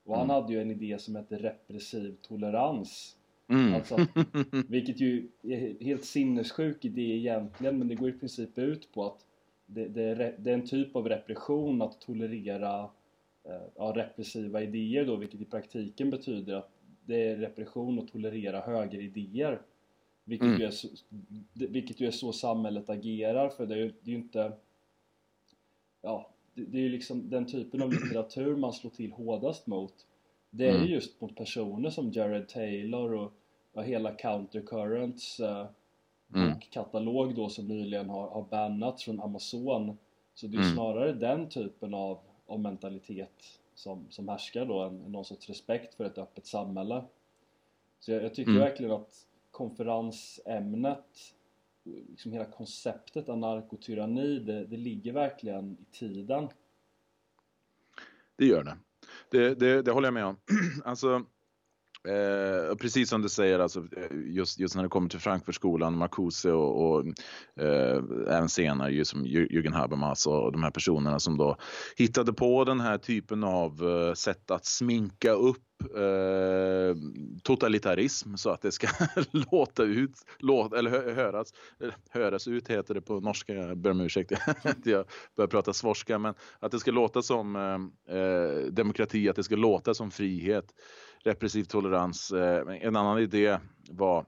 Speaker 3: Och han mm. hade ju en idé som hette repressiv tolerans Mm. Alltså, [LAUGHS] vilket ju är helt sinnessjuk idé egentligen men det går i princip ut på att det, det, är, det är, en typ av repression att tolerera eh, ja, repressiva idéer då vilket i praktiken betyder att det är repression att tolerera högeridéer. Vilket, mm. ju är så, vilket ju är så samhället agerar för det är ju, det är ju inte Ja, det, det är ju liksom den typen av litteratur man slår till hårdast mot det är mm. just mot personer som Jared Taylor och, och hela Countercurrents uh, mm. bokkatalog då som nyligen har, har bannats från Amazon. Så det är mm. snarare den typen av, av mentalitet som, som härskar då än någon sorts respekt för ett öppet samhälle. Så jag, jag tycker mm. verkligen att konferensämnet liksom hela konceptet anarkotyranni det, det ligger verkligen i tiden.
Speaker 2: Det gör det. Det, det, det håller jag med om. [CLEARS THROAT] alltså, Eh, precis som du säger, alltså, eh, just, just när det kommer till Frankfurtskolan, Marcuse och, och eh, även senare ju som Jürgen Habermas och de här personerna som då hittade på den här typen av eh, sätt att sminka upp eh, totalitarism så att det ska [LAUGHS] låta ut, låta, eller hö, höras, höras ut heter det på norska, jag ber om ursäkt, [LAUGHS] att jag börjar prata svorska, men att det ska låta som eh, eh, demokrati, att det ska låta som frihet repressiv tolerans. Eh, en annan idé var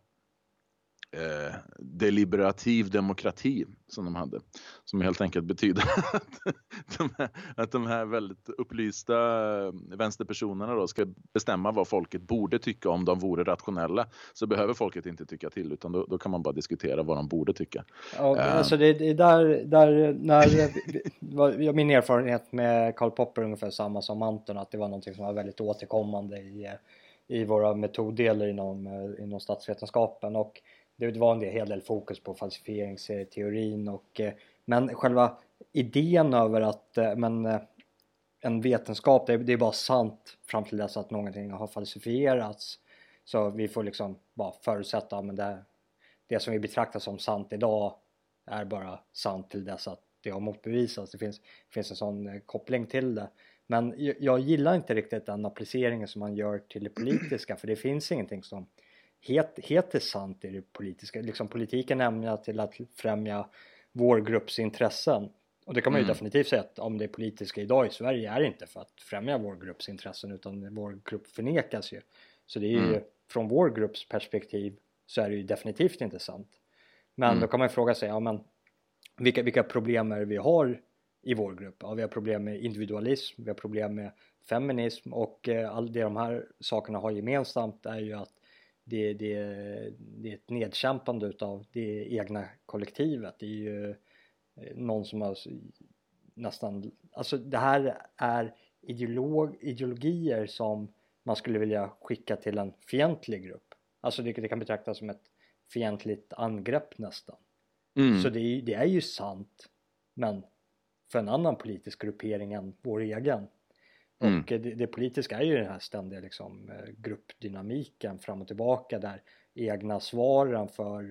Speaker 2: eh, deliberativ demokrati som de hade. Som helt enkelt betyder [LAUGHS] att de här, att de här väldigt upplysta vänsterpersonerna då ska bestämma vad folket borde tycka om de vore rationella. Så behöver folket inte tycka till utan då, då kan man bara diskutera vad de borde tycka.
Speaker 1: Ja, uh, alltså det, det är där, där när, [LAUGHS] min erfarenhet med Karl Popper ungefär samma som Anton att det var någonting som var väldigt återkommande i i våra metoddelar inom, eh, inom statsvetenskapen och det var en del, hel del fokus på falsifieringsteorin och eh, men själva idén över att eh, men, eh, en vetenskap, det är, det är bara sant fram till dess att någonting har falsifierats. Så vi får liksom bara förutsätta att det, det som vi betraktar som sant idag är bara sant till dess att det har motbevisats. Det finns, finns en sån koppling till det. Men jag gillar inte riktigt den appliceringen som man gör till det politiska för det finns ingenting som heter sant i det politiska. Liksom politiken är ämnad till att främja vår grupps intressen. Och det kan man ju mm. definitivt säga att om det politiska idag i Sverige är inte för att främja vår grupps intressen utan vår grupp förnekas ju. Så det är ju mm. från vår grupps perspektiv så är det ju definitivt inte sant. Men mm. då kan man ju fråga sig, ja men vilka, vilka problem är det vi har i vår grupp. Ja, vi har problem med individualism, vi har problem med feminism och eh, all det de här sakerna har gemensamt är ju att det, det, det är ett nedkämpande utav det egna kollektivet. Det är ju eh, någon som har nästan, alltså det här är ideolog, ideologier som man skulle vilja skicka till en fientlig grupp. Alltså det, det kan betraktas som ett fientligt angrepp nästan. Mm. Så det, det är ju sant men för en annan politisk gruppering än vår egen. Mm. Och det, det, politiska är ju den här ständiga liksom, eh, gruppdynamiken fram och tillbaka där egna svaren för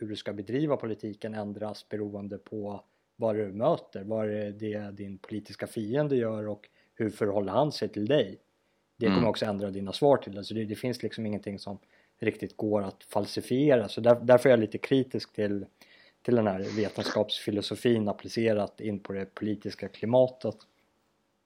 Speaker 1: hur du ska bedriva politiken ändras beroende på vad du möter, vad är det din politiska fiende gör och hur förhåller han sig till dig? Det kommer mm. också ändra dina svar till det, så det, det, finns liksom ingenting som riktigt går att falsifiera så där, därför är jag lite kritisk till till den här vetenskapsfilosofin applicerat in på det politiska klimatet.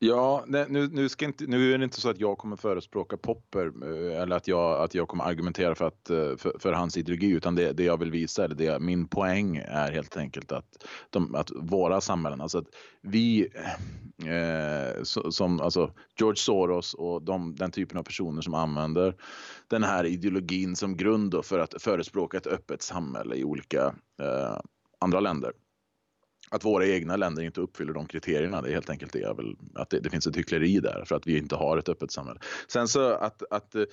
Speaker 2: Ja, nej, nu, nu, ska inte, nu är det inte så att jag kommer förespråka Popper eh, eller att jag, att jag kommer argumentera för, att, eh, för, för hans ideologi utan det, det jag vill visa, eller det, min poäng är helt enkelt att, de, att våra samhällen, alltså att vi eh, som alltså George Soros och de, den typen av personer som använder den här ideologin som grund för att förespråka ett öppet samhälle i olika eh, andra länder att våra egna länder inte uppfyller de kriterierna. Det är helt enkelt det, väl, att det, det, finns ett hyckleri där för att vi inte har ett öppet samhälle. Sen så att, att eh,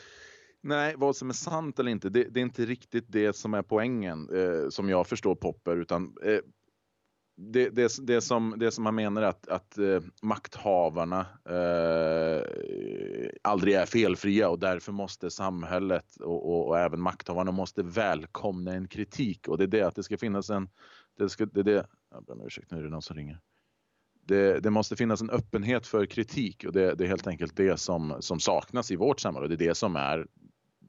Speaker 2: Nej, vad som är sant eller inte, det, det är inte riktigt det som är poängen eh, som jag förstår Popper, utan eh, det, det, det, som, det som man menar är att, att eh, makthavarna eh, aldrig är felfria och därför måste samhället och, och, och, även makthavarna måste välkomna en kritik och det är det att det ska finnas en det, ska, det, det, jag ber om ursäkt, nu är det någon som ringer. Det, det, måste finnas en öppenhet för kritik och det, det, är helt enkelt det som, som saknas i vårt samhälle. Det är det som är,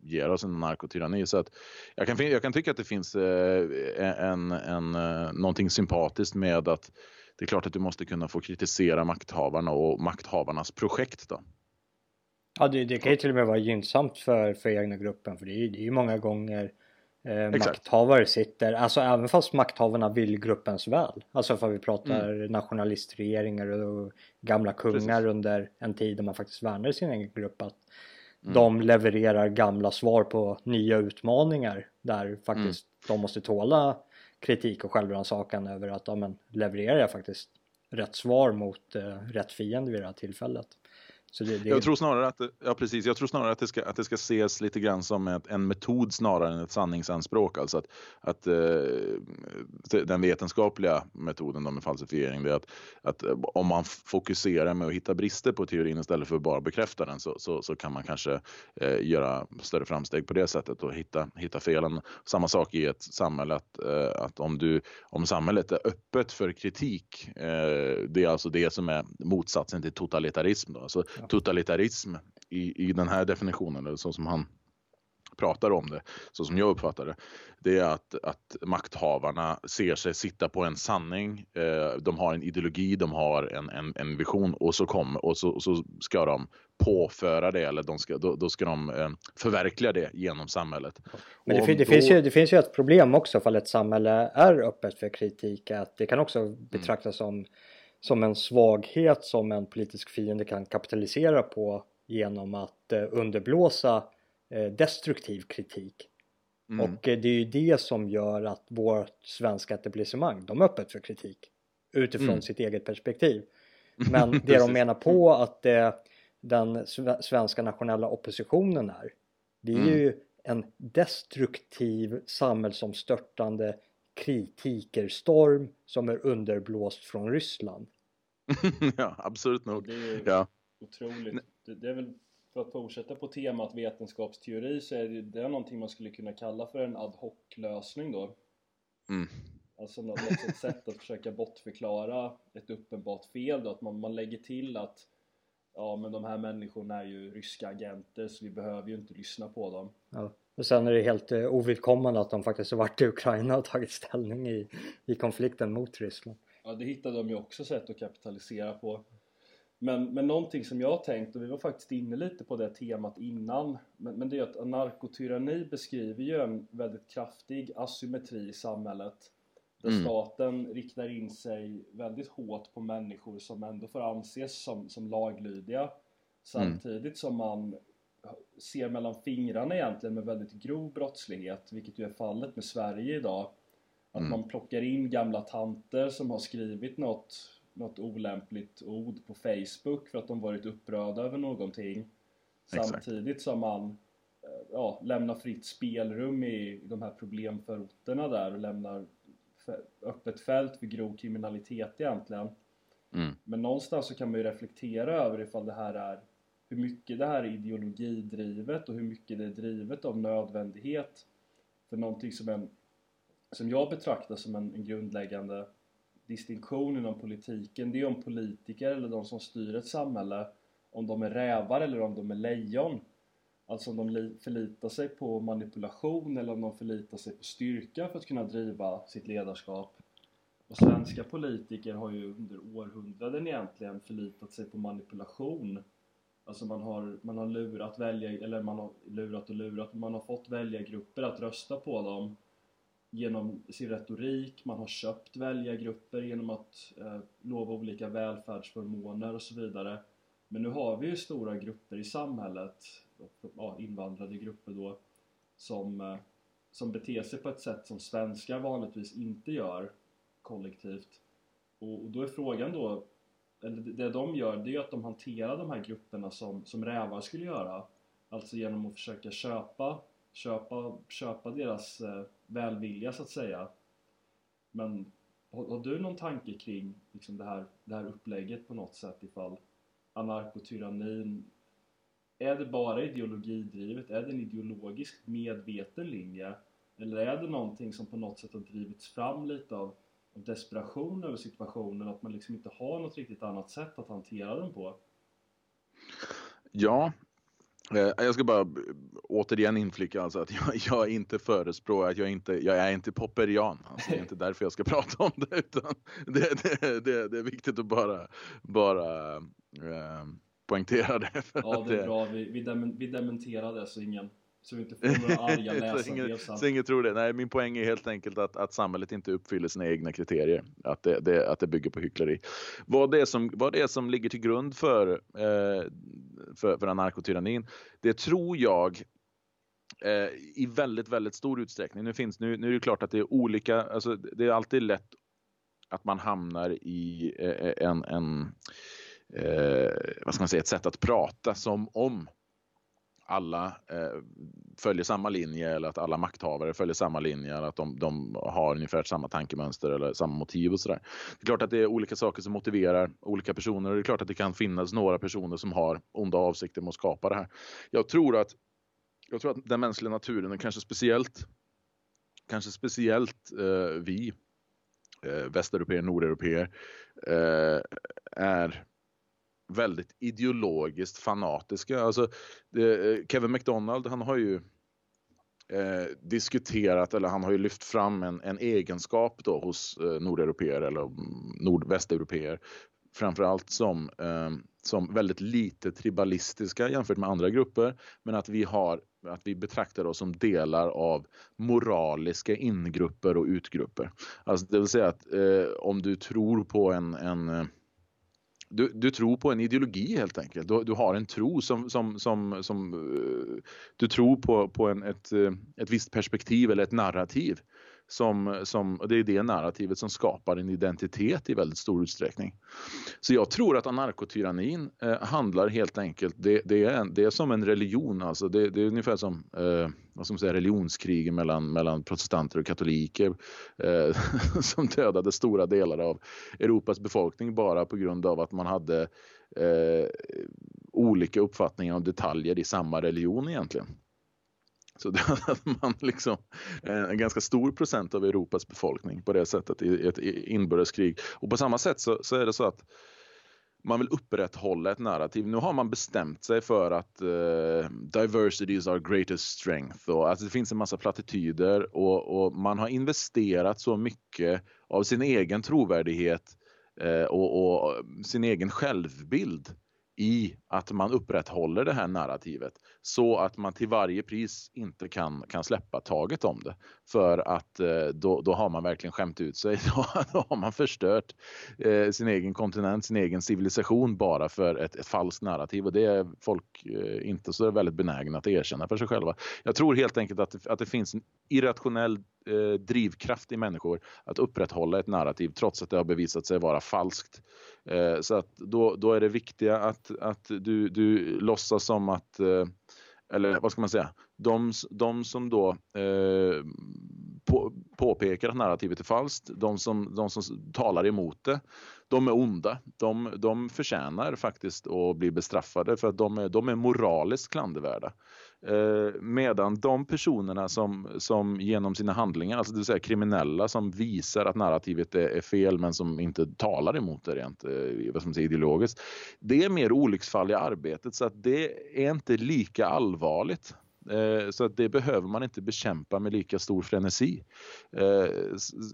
Speaker 2: ger oss en narkotyranni. Så att jag, kan, jag kan tycka att det finns eh, en, en, eh, någonting sympatiskt med att det är klart att du måste kunna få kritisera makthavarna och makthavarnas projekt. Då.
Speaker 1: Ja, det, det kan ju till och med vara gynnsamt för, för egna gruppen för det är ju många gånger eh, makthavare sitter, alltså även fast makthavarna vill gruppens väl. Alltså för vi pratar mm. nationalistregeringar och gamla kungar Precis. under en tid där man faktiskt värnar sin egen grupp. Att mm. de levererar gamla svar på nya utmaningar där faktiskt mm. de måste tåla kritik och självrannsakan över att ja, men, levererar jag faktiskt rätt svar mot eh, rätt fiende vid det här tillfället
Speaker 2: det, det... Jag tror snarare att, ja, precis, jag tror snarare att det, ska, att det ska ses lite grann som ett, en metod snarare än ett sanningsanspråk. Alltså att, att eh, den vetenskapliga metoden med falsifiering, det är att, att eh, om man fokuserar med att hitta brister på teorin istället för att bara bekräfta den så, så, så kan man kanske eh, göra större framsteg på det sättet och hitta, hitta felen. Samma sak i ett samhälle att, eh, att om, du, om samhället är öppet för kritik, eh, det är alltså det som är motsatsen till totalitarism. Då. Alltså, totalitarism i, i den här definitionen, eller så som han pratar om det, så som jag uppfattar det, det är att, att makthavarna ser sig sitta på en sanning. Eh, de har en ideologi, de har en, en, en vision och så kommer och så, och så ska de påföra det eller de ska, då, då ska de eh, förverkliga det genom samhället.
Speaker 1: Men det, det, då... finns ju, det finns ju ett problem också för ett samhälle är öppet för kritik, att det kan också mm. betraktas mm. som som en svaghet som en politisk fiende kan kapitalisera på genom att eh, underblåsa eh, destruktiv kritik. Mm. Och eh, det är ju det som gör att vårt svenska etablissemang, de är öppet för kritik utifrån mm. sitt eget perspektiv. [LAUGHS] Men det de menar på att den svenska nationella oppositionen är, det är mm. ju en destruktiv samhällsomstörtande kritikerstorm som är underblåst från Ryssland. [LAUGHS]
Speaker 2: ja, absolut nog.
Speaker 3: Det är
Speaker 2: ja.
Speaker 3: otroligt. Det, det, är väl för att fortsätta på temat vetenskapsteori så är det, det är någonting man skulle kunna kalla för en ad hoc-lösning då. Mm. Alltså något, något sätt att försöka bortförklara ett uppenbart fel då, att man, man lägger till att ja men de här människorna är ju ryska agenter så vi behöver ju inte lyssna på dem.
Speaker 1: Ja. Och sen är det helt eh, ovidkommande att de faktiskt har varit i Ukraina och tagit ställning i, i konflikten mot Ryssland.
Speaker 3: Ja, det hittade de ju också sätt att kapitalisera på. Men, men någonting som jag har tänkt, och vi var faktiskt inne lite på det temat innan, men, men det är att anarkotyranni beskriver ju en väldigt kraftig asymmetri i samhället. Där mm. staten riktar in sig väldigt hårt på människor som ändå får anses som, som laglydiga. Samtidigt mm. som man ser mellan fingrarna egentligen med väldigt grov brottslighet, vilket ju är fallet med Sverige idag. Att mm. man plockar in gamla tanter som har skrivit något, något olämpligt ord på Facebook för att de varit upprörda över någonting. Exakt. Samtidigt som man eh, ja, lämnar fritt spelrum i de här problemförorterna där och lämnar öppet fält för grov kriminalitet egentligen. Mm. Men någonstans så kan man ju reflektera över ifall det här är hur mycket det här är ideologidrivet och hur mycket det är drivet av nödvändighet för någonting som en som jag betraktar som en, en grundläggande distinktion inom politiken. Det är om politiker eller de som styr ett samhälle om de är rävar eller om de är lejon. Alltså om de förlitar sig på manipulation eller om de förlitar sig på styrka för att kunna driva sitt ledarskap. Och svenska politiker har ju under århundraden egentligen förlitat sig på manipulation. Alltså man har, man har lurat välja, eller man har lurat och lurat, man har fått välja grupper att rösta på dem genom sin retorik, man har köpt väljargrupper genom att eh, lova olika välfärdsförmåner och så vidare. Men nu har vi ju stora grupper i samhället, ja, invandrade grupper då, som, eh, som beter sig på ett sätt som svenskar vanligtvis inte gör kollektivt. Och, och då är frågan då, eller det de gör, det är att de hanterar de här grupperna som, som rävar skulle göra. Alltså genom att försöka köpa, köpa, köpa deras eh, välvilja så att säga. Men har, har, du någon tanke kring liksom det, här, det här upplägget på något sätt ifall anarkotyrannin är det bara ideologidrivet? Är det en ideologiskt medveten linje? Eller är det någonting som på något sätt har drivits fram lite av, av desperation över situationen? Att man liksom inte har något riktigt annat sätt att hantera den på?
Speaker 2: Ja, Eh, jag ska bara återigen inflika alltså att [LAUGHS] jag, jag inte förespråkar, att jag inte, jag är inte popperian. Alltså det är inte därför jag ska [LAUGHS] prata om det utan det, det, det, det är viktigt att bara, bara eh, poängtera det. [LAUGHS]
Speaker 3: ja, det är bra. Vi, vi, dem, vi dementerar det så ingen så vi inte får några [LAUGHS] arga läsare
Speaker 2: så, så ingen tror det. Nej, min poäng är helt enkelt att, att samhället inte uppfyller sina egna kriterier. Att det, det, att det bygger på hyckleri. Vad det är som, vad det är som ligger till grund för, eh, för, för anarkotyrannin, det tror jag eh, i väldigt, väldigt stor utsträckning. Nu, finns, nu, nu är det klart att det är olika, alltså det är alltid lätt att man hamnar i eh, en, en eh, vad ska man säga, ett sätt att prata som om alla eh, följer samma linje eller att alla makthavare följer samma linje eller att de, de har ungefär samma tankemönster eller samma motiv och sådär. Det är klart att det är olika saker som motiverar olika personer och det är klart att det kan finnas några personer som har onda avsikter med att skapa det här. Jag tror att, jag tror att den mänskliga naturen och kanske speciellt kanske speciellt eh, vi eh, västeuropeer, nordeuropeer eh, är väldigt ideologiskt fanatiska. Alltså, det, eh, Kevin McDonald, han har ju eh, diskuterat eller han har ju lyft fram en, en egenskap då hos eh, nordeuropeer eller mm, nordvästeuropeer framförallt som, eh, som väldigt lite tribalistiska jämfört med andra grupper men att vi har att vi betraktar oss som delar av moraliska ingrupper och utgrupper. Alltså det vill säga att eh, om du tror på en, en eh, du, du tror på en ideologi helt enkelt. Du, du har en tro som, som, som, som eh, du tror på, på en, ett, eh, ett visst perspektiv eller ett narrativ. Som, som, och det är det narrativet som skapar en identitet i väldigt stor utsträckning. Så jag tror att anarkotyrannin eh, handlar helt enkelt, det, det, är, det är som en religion, alltså det, det är ungefär som eh, vad ska man säga, religionskrigen mellan, mellan protestanter och katoliker eh, [LAUGHS] som dödade stora delar av Europas befolkning bara på grund av att man hade eh, olika uppfattningar om detaljer i samma religion egentligen. Så då [LAUGHS] hade man liksom eh, en ganska stor procent av Europas befolkning på det sättet i ett inbördeskrig. Och på samma sätt så, så är det så att man vill upprätthålla ett narrativ. Nu har man bestämt sig för att uh, diversity is our greatest strength. Och, alltså det finns en massa plattityder och, och man har investerat så mycket av sin egen trovärdighet uh, och, och, sin egen självbild i att man upprätthåller det här narrativet så att man till varje pris inte kan, kan släppa taget om det. För att eh, då, då har man verkligen skämt ut sig. [LAUGHS] Då, då har man förstört eh, sin egen kontinent, sin egen civilisation bara för ett, ett falskt narrativ och det är folk eh, inte så väldigt benägna att erkänna för sig själva. Jag tror helt enkelt att det, att det finns en irrationell eh, drivkraft i människor att upprätthålla ett narrativ trots att det har bevisat sig vara falskt. Eh, så att då, då är det viktiga att, att du, du låtsas som att eh, eller vad ska man säga, de, de som då eh, på, påpekar att narrativet är falskt, de som, de som talar emot det, de är onda. De, de förtjänar faktiskt att bli bestraffade för att de är, de är moraliskt klandervärda. Eh, medan de personerna som, som genom sina handlingar, alltså det vill säga kriminella som visar att narrativet är, är fel men som inte talar emot det rent eh, vad som säger, ideologiskt. Det är mer olycksfall i arbetet så att det är inte lika allvarligt. Eh, så att det behöver man inte bekämpa med lika stor frenesi.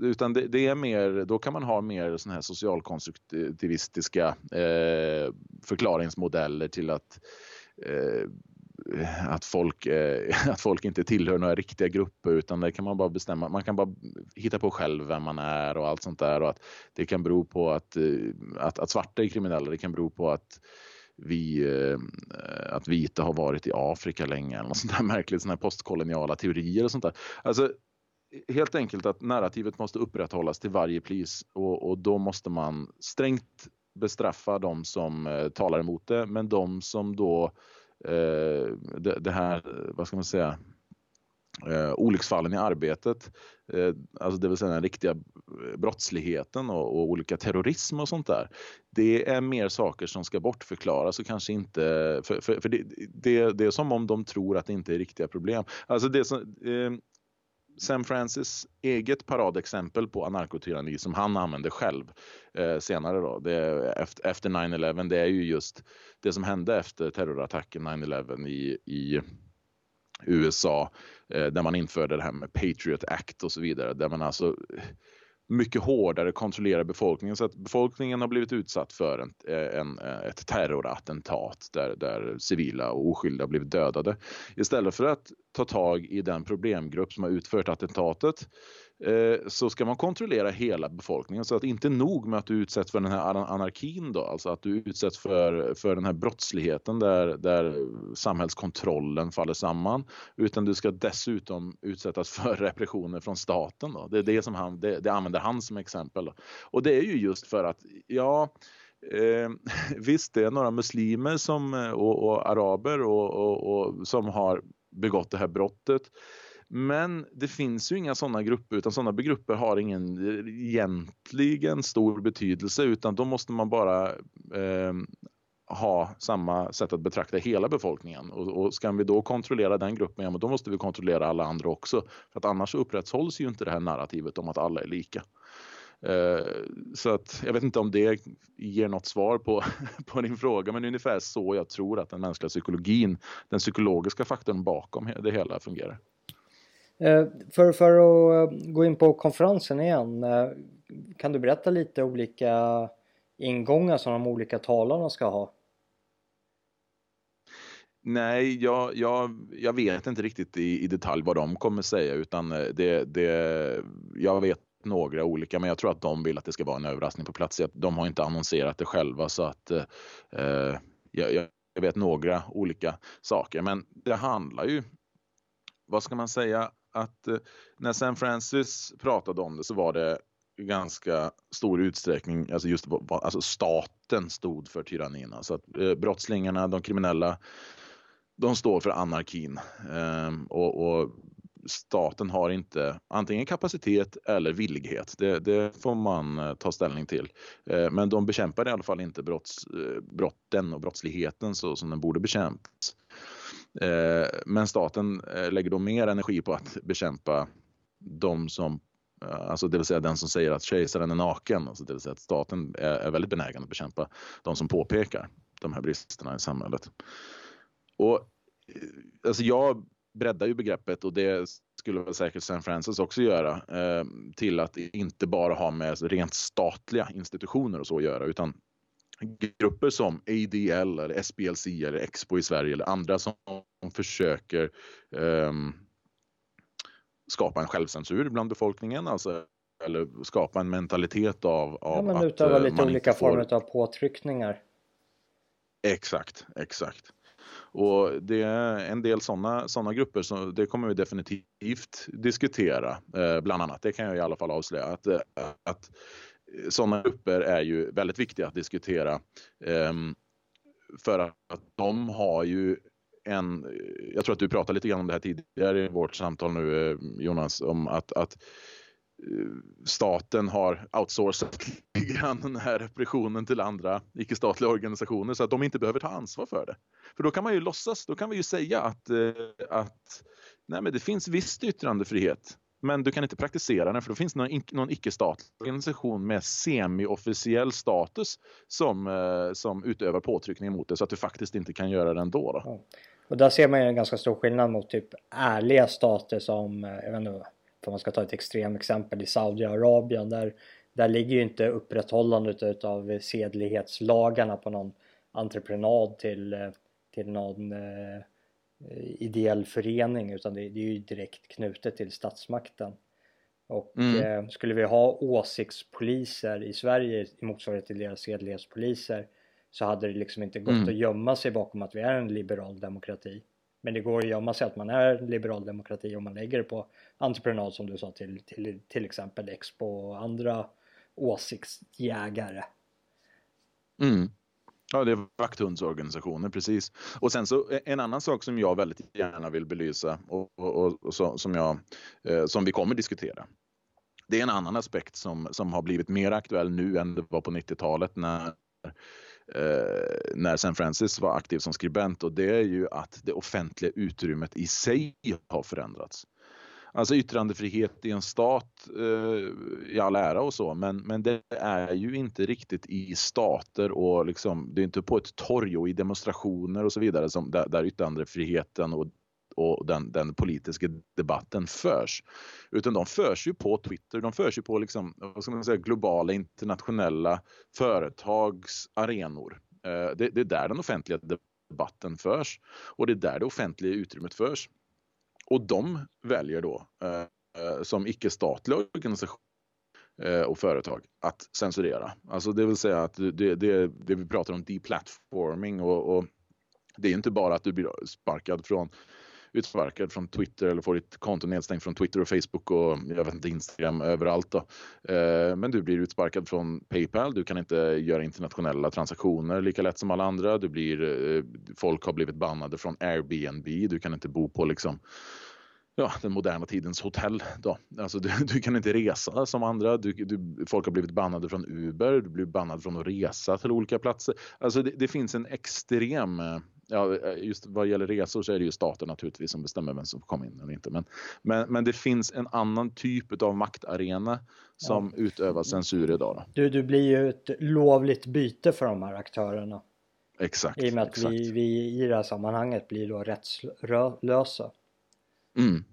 Speaker 2: Utan det, det, är mer, då kan man ha mer såna här socialkonstruktivistiska förklaringsmodeller till att att folk, eh, [LAUGHS] att folk inte tillhör några riktiga grupper utan det kan man bara bestämma. Man kan bara hitta på själv vem man är och allt sånt där och att det kan bero på att, eh, att, att svarta är kriminella. Det kan bero på att vi, eh, att vita har varit i Afrika länge eller något sånt där märkligt, sådana här postkoloniala teorier och sånt där. Alltså, helt enkelt att narrativet måste upprätthållas till varje pris och, och då måste man strängt bestraffa de som eh, talar emot det, men de som då eh, Eh, det, det, här, vad ska man säga, eh, olycksfallen i arbetet, eh, alltså det vill säga den riktiga eh, brottsligheten och, och, olika terrorism och sånt där. Det är mer saker som ska bortförklaras och kanske inte, för, för, för det, det, det, är som om de tror att det inte är riktiga problem. Alltså det som, eh, Sam Francis eget paradexempel på anarkotyranni som han använde själv eh, senare då, det, efter, efter 9-11, det är ju just det som hände efter terrorattacken 9-11 i, i USA eh, där man införde det här med Patriot Act och så vidare där man alltså mycket hårdare kontrollerar befolkningen så att befolkningen har blivit utsatt för en, eh, en, eh, ett terrorattentat där, där civila och oskyldiga blivit dödade. Istället för att ta tag i den problemgrupp som har utfört attentatet Eh, Eh, så ska man kontrollera hela befolkningen. Så att inte nog med att du utsätts för den här anarkin då, alltså att du utsätts för, för den här brottsligheten där, där samhällskontrollen faller samman, utan du ska dessutom utsättas [LAUGHS] för repressioner från staten. Då. Det är det som han, det, det använder han som exempel. Då. Och det är ju just för att, ja, Eh, [LAUGHS] visst, det är några muslimer som, eh, och, och araber och, och, och, som har begått det här brottet. Men det finns ju inga sådana grupper utan sådana grupper har ingen egentligen stor betydelse utan då måste man bara eh, ha samma sätt att betrakta hela befolkningen och, och ska vi då kontrollera den gruppen, ja men då måste vi kontrollera alla andra också. För att annars upprätthålls ju inte det här narrativet om att alla är lika. Eh, så att jag vet inte om det ger något svar på, [LAUGHS] på din fråga, men ungefär så jag tror att den mänskliga psykologin, den psykologiska faktorn bakom det hela fungerar.
Speaker 1: Eh, för, för att eh, gå in på konferensen igen, eh, kan du berätta lite olika ingångar som de olika talarna ska ha?
Speaker 2: Nej, jag, jag, jag vet inte riktigt i, i detalj vad de kommer säga utan det, det, jag vet några olika, men jag tror att de vill att det ska vara en överraskning på plats. De har inte annonserat det själva så att eh, jag, jag, vet några olika saker, men det handlar ju, vad ska man säga, att eh, när San Francis pratade om det så var det ganska stor utsträckning, alltså just alltså staten stod för tyrannin. Alltså att eh, brottslingarna, de kriminella, de står för anarkin. Eh, och, och staten har inte antingen kapacitet eller villighet. Det, det får man eh, ta ställning till. Eh, men de bekämpar i alla fall inte brotts, eh, brotten och brottsligheten så som den borde bekämpas. Eh, men staten eh, lägger då mer energi på att bekämpa de som eh, Alltså det vill säga den som säger att kejsaren är naken. Alltså det vill säga att staten är väldigt benägen att bekämpa de som påpekar de här bristerna i samhället. Och alltså jag breddar ju begreppet och det skulle väl säkert San Francis också göra eh, till att inte bara ha med rent statliga institutioner och så att göra utan grupper som ADL eller SBLC eller Expo i Sverige eller andra som försöker eh, skapa en självcensur bland befolkningen, alltså eller skapa en mentalitet av, av
Speaker 1: ja, men att utöva eh, lite olika får... former av påtryckningar.
Speaker 2: Exakt, exakt. Och det är en del sådana såna grupper som det kommer vi definitivt diskutera, eh, bland annat. Det kan jag i alla fall avslöja att, eh, att sådana grupper är ju väldigt viktiga att diskutera ehm, för att de har ju en, jag tror att du pratade lite grann om det här tidigare i vårt samtal nu eh, Jonas, om att, att eh, staten har outsourcat [LAUGHS] den här repressionen till andra icke-statliga organisationer så att de inte behöver ta ansvar för det. För då kan man ju låtsas, då kan vi ju säga att, eh, att nej men det finns visst yttrandefrihet men du kan inte praktisera den för då finns det någon, någon icke-statlig organisation med semi-officiell status som, eh, som utövar påtryckning mot dig så att du faktiskt inte kan göra det ändå. Då. Ja.
Speaker 1: Och där ser man ju en ganska stor skillnad mot typ ärliga stater som, eh, jag vet inte, om man ska ta ett extremexempel i Saudiarabien där, där ligger ju inte upprätthållandet utav sedlighetslagarna på någon entreprenad till, eh, till någon eh, ideell förening utan det, det, är ju direkt knutet till statsmakten. Och mm. eh, skulle vi ha åsiktspoliser i Sverige i motsvarighet till deras sedlighetspoliser så hade det liksom inte gått mm. att gömma sig bakom att vi är en liberal demokrati. Men det går att gömma sig att man är liberal demokrati om man lägger det på entreprenad som du sa till, till, till exempel Expo och andra åsiktsjägare.
Speaker 2: Mm. Ja, det är vakthundsorganisationer, precis. Och sen så eh, en annan sak som jag väldigt gärna vill belysa och, och, och så, som, jag, eh, som vi kommer diskutera. Det är en annan aspekt som, som har blivit mer aktuell nu än det var på 90-talet när eh, när San Francis var aktiv som skribent och det är ju att det offentliga utrymmet i sig har förändrats. Alltså yttrandefrihet i en stat eh, i all ära och så, men, men det är ju inte riktigt i stater och liksom, det är inte på ett torg och i demonstrationer och så vidare som, där, där yttrandefriheten och och den, den, politiska debatten förs. Utan de förs ju på Twitter, de förs ju på liksom, vad ska man säga, globala internationella företagsarenor. Eh, det, det är där den offentliga debatten förs och det är där det offentliga utrymmet förs. Och de väljer då eh, eh som icke-statliga organisationer eh, och företag att censurera. Alltså det vill säga att det, det, det vi pratar om deplatforming och, och det är inte bara att du blir sparkad från utsparkad från Twitter eller får ditt konto nedstängt från Twitter och Facebook och jag vet inte Instagram överallt då. Eh, men du blir utsparkad från Paypal. Du kan inte göra internationella transaktioner lika lätt som alla andra. Du blir, eh, folk har blivit bannade från Airbnb. Du kan inte bo på liksom ja, den moderna tidens hotell. Då. Alltså, du, du kan inte resa som andra. Du, du, folk har blivit bannade från Uber. Du blir bannad från att resa till olika platser. Alltså, det, det finns en extrem eh, ja, just vad gäller resor så är det ju staten naturligtvis som bestämmer vem som får komma in eller inte. Men, men, men det finns en annan typ av maktarena som ja. utövar censur idag. Då.
Speaker 1: Du, du blir ju ett lovligt byte för de här aktörerna.
Speaker 2: Exakt.
Speaker 1: I och med att
Speaker 2: exakt.
Speaker 1: Vi, vi i det här sammanhanget blir då rättslösa.
Speaker 2: Mm.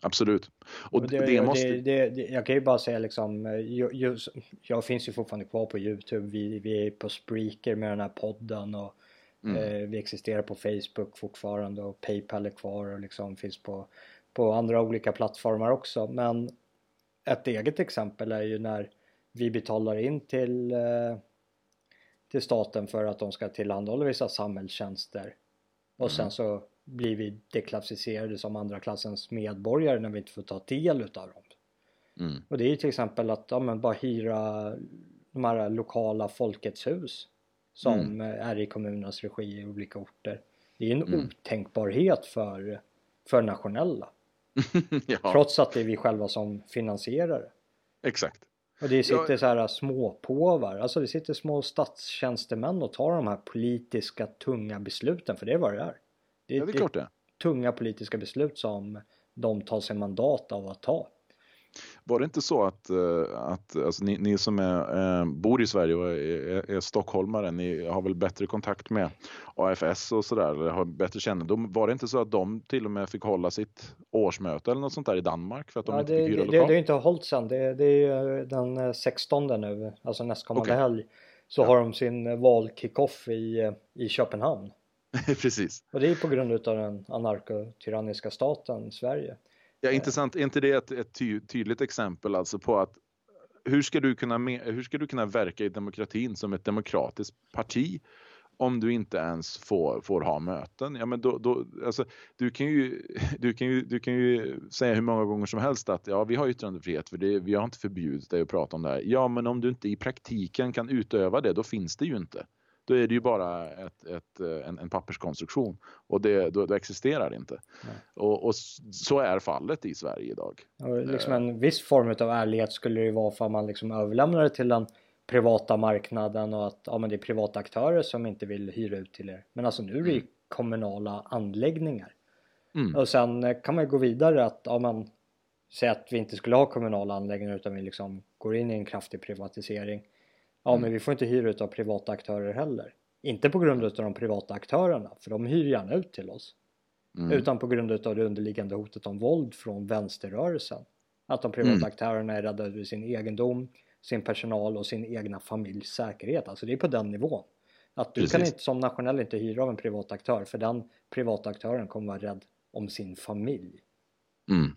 Speaker 2: Absolut.
Speaker 1: Och det, det måste... Det, det, jag kan ju bara säga liksom, jag, jag, jag, finns ju fortfarande kvar på Youtube, vi, vi är på Spreaker med den här podden och mm. eh, vi existerar på Facebook fortfarande och Paypal är kvar och liksom finns på, på andra olika plattformar också. Men ett eget exempel är ju när vi betalar in till, eh, till staten för att de ska tillhandahålla vissa samhällstjänster och sen mm. så blir vi deklassificerade som andra klassens medborgare när vi inte får ta del utav dem. Mm. Och det är ju till exempel att ja, men bara hyra de här lokala Folkets hus som mm. är i kommunernas regi i olika orter. Det är en mm. otänkbarhet för, för nationella. [LAUGHS] ja. Trots att det är vi själva som finansierar det.
Speaker 2: Exakt.
Speaker 1: Och det sitter ja. så här småpåvar, alltså det sitter små statstjänstemän och tar de här politiska tunga besluten, för det är vad det är.
Speaker 2: Det, ja, det är klart det.
Speaker 1: tunga politiska beslut som de tar sig mandat av att ta.
Speaker 2: Var det inte så att, eh, att alltså ni, ni som är, äh, bor i Sverige och är, är, stockholmare, ni har väl bättre kontakt med AFS och sådär, eller har bättre kännedom. Var det inte så att de till och med fick hålla sitt årsmöte eller något sånt där i Danmark för att de ja, inte
Speaker 1: det,
Speaker 2: fick hyra
Speaker 1: det,
Speaker 2: lokal?
Speaker 1: Det, det är inte hållit sen, det, det är den 16 nu, alltså nästkommande okay. helg, så ja. har de sin valkickoff i, i Köpenhamn. [LAUGHS]
Speaker 2: Precis.
Speaker 1: Och det är på grund av den anarkotyranniska staten Sverige.
Speaker 2: Ja, intressant. Är inte det ett, ett ty tydligt exempel alltså på att hur ska, du kunna hur ska du kunna verka i demokratin som ett demokratiskt parti om du inte ens får, får ha möten? Ja, men då, då, alltså, du, kan ju, [LAUGHS] du, kan ju, du kan ju säga hur många gånger som helst att ja, vi har yttrandefrihet för det, vi har inte förbjudit dig att prata om det här. Ja, men om du inte i praktiken kan utöva det, då finns det ju inte då är det ju bara ett, ett, eh, en, en papperskonstruktion och det, då, då existerar det inte. Och, och, så är fallet i Sverige idag.
Speaker 1: Och liksom en viss form av ärlighet skulle det ju vara för man liksom överlämnar det till den privata marknaden och att ja, men det är privata aktörer som inte vill hyra ut till er. Men alltså nu är det ju mm. kommunala anläggningar. Mm. Och sen eh, kan man ju gå vidare att ja, man säger att vi inte skulle ha kommunala anläggningar utan vi liksom går in i en kraftig privatisering. Ja mm. men vi får inte hyra ut av privata aktörer heller. Inte på grund av de privata aktörerna, för de hyr gärna ut till oss. Mm. Utan på grund av det underliggande hotet om våld från vänsterrörelsen. Att de privata mm. aktörerna är rädda över sin egendom, sin personal och sin egna familjs säkerhet. Alltså det är på den nivån. Att du Precis. kan inte som nationell inte hyra av en privat aktör för den privata aktören kommer vara rädd om sin familj.
Speaker 2: Mm.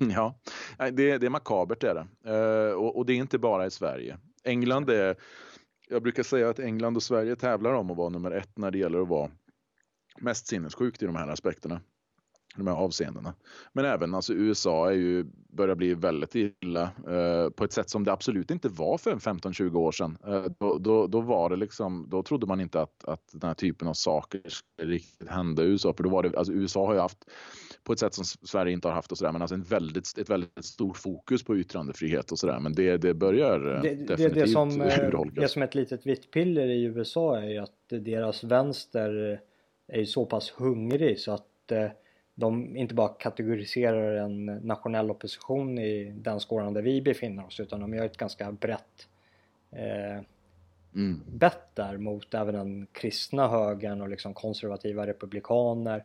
Speaker 2: [LAUGHS] ja, det, det är makabert det är det. Uh, och, och, det är inte bara i Sverige. England är, jag brukar säga att England och Sverige tävlar om att vara nummer ett när det gäller att vara mest sinnessjukt i de här aspekterna de här avseendena. Men även alltså USA är ju, börjar bli väldigt illa eh, på ett sätt som det absolut inte var för 15-20 år sedan. Eh, då, då, då, var det liksom, då trodde man inte att, att den här typen av saker skulle riktigt hända i USA. För då var det, alltså USA har ju haft på ett sätt som Sverige inte har haft och sådär, men alltså en väldigt, ett väldigt stort fokus på yttrandefrihet och sådär. Men det, det börjar
Speaker 1: eh, det,
Speaker 2: definitivt
Speaker 1: det, det som, Det som ett litet vitt piller i USA är ju att deras vänster är ju så pass hungrig så att de inte bara kategoriserar en nationell opposition i den skåran där vi befinner oss utan de gör ett ganska brett eh, mm. bett där mot även den kristna högern och liksom konservativa republikaner.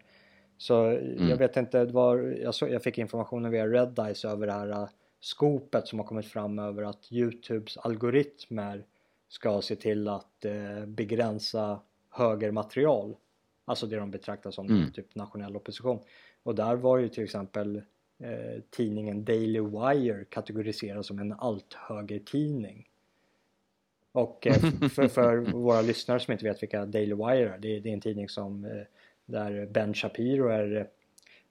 Speaker 1: Så mm. jag vet inte, var, jag, så, jag fick informationen via Red över det här uh, skopet som har kommit fram över att Youtubes algoritmer ska se till att eh, begränsa högermaterial Alltså det de betraktar som mm. typ nationell opposition. Och där var ju till exempel eh, tidningen Daily Wire kategoriserad som en althögertidning. Och eh, för, för, [LAUGHS] våra lyssnare som inte vet vilka Daily Wire är, det, det är en tidning som där Ben Shapiro är,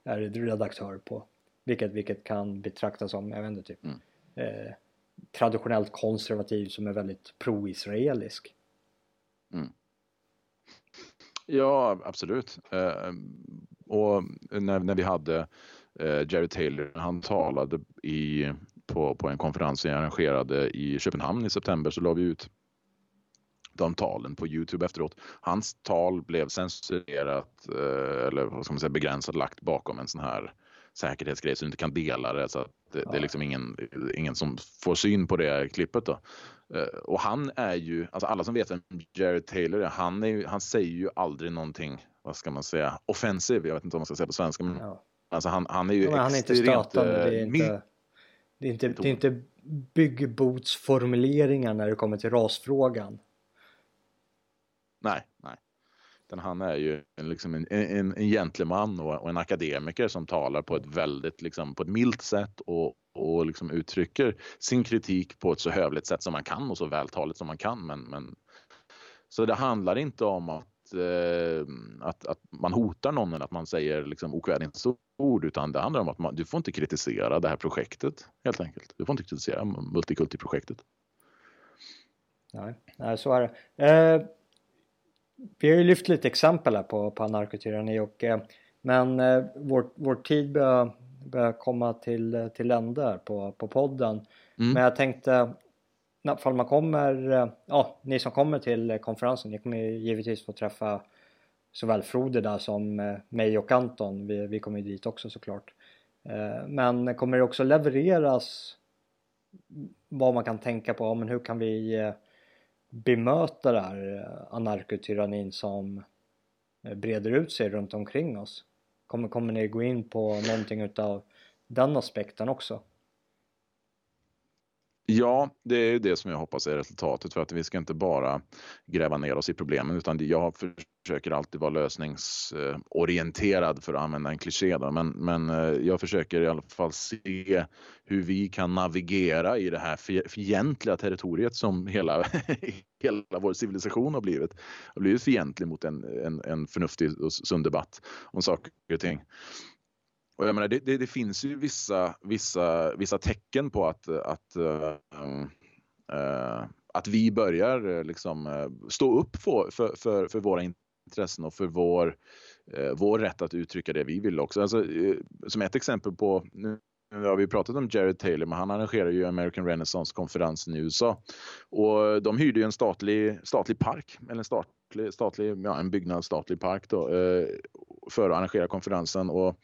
Speaker 1: är redaktör på. Vilket, vilket kan betraktas som, jag vet inte, typ mm. eh, traditionellt konservativ som är väldigt pro-israelisk. Mm.
Speaker 2: Ja, absolut. Eh, och när, när vi hade eh, Jerry Taylor, han talade i, på, på en konferens jag arrangerade i Köpenhamn i september så la vi ut de talen på Youtube efteråt. Hans tal blev censurerat eh, eller vad ska man säga begränsat lagt bakom en sån här säkerhetsgrej så du inte kan dela det. Så det, ja. det, är liksom ingen, ingen som får syn på det klippet. Då. Eh, och han är ju, alltså alla som vet vem Jared Taylor är, han, är ju, han säger ju aldrig någonting, vad ska man säga, offensiv. Jag vet inte om man ska säga på svenska. Men, ja. Alltså han, han är ju
Speaker 1: ja, han är inte. Det är inte, det är inte, det är inte byggbotsformuleringar när det kommer till rasfrågan.
Speaker 2: Nej, nej. Utan han är ju liksom en, en, en gentleman och, och, en akademiker som talar på ett väldigt, liksom, på ett milt sätt och, och liksom uttrycker sin kritik på ett så hövligt sätt som man kan och så vältaligt som man kan. Men, men, så det handlar inte om att, eh, att, att man hotar någon eller att man säger liksom okvädinsord utan det handlar om att man, du får inte kritisera det här projektet helt enkelt. Du får inte kritisera multikulti-projektet.
Speaker 1: Nej, nej, så är det. Eh, vi har ju lyft lite exempel här på, på anarkotyranni och men eh, vår, vår tid börjar, börjar komma till, till ände på, på podden. Mm. Men jag tänkte ifall man kommer, eh, ja ni som kommer till konferensen, ni kommer givetvis få träffa såväl Frode där som eh, mig och Anton. Vi, vi kommer ju dit också såklart. Men kommer det också levereras vad man kan tänka på, men hur kan vi bemöta det här eh, anarkotyrannin som eh, breder ut sig runt omkring oss? Kommer, kommer ni gå in på någonting utav den aspekten också?
Speaker 2: Ja, det är det som jag hoppas är resultatet för att vi ska inte bara gräva ner oss i problemen utan jag försöker alltid vara lösningsorienterad för att använda en kliché. Då. Men, men eh, jag försöker i alla fall se hur vi kan navigera i det här fientliga territoriet som hela, [LAUGHS] hela vår civilisation har blivit. Har blivit fientlig mot en, en, en förnuftig och sund debatt om saker och ting. Och jag menar, det, det, det, finns ju vissa, vissa, vissa tecken på att, att, uh, uh, att vi börjar uh, liksom, stå upp för, för, för, för, våra intressen och för vår, vår rätt att uttrycka det vi vill också. Alltså, som ett exempel på, nu nu har vi pratat om Jared Taylor, men han arrangerar ju American Renaissance-konferensen i USA. Och de hyrde ju en statlig, statlig park, eller en statlig, statlig ja, en byggnad, statlig park då, för att arrangera konferensen. Och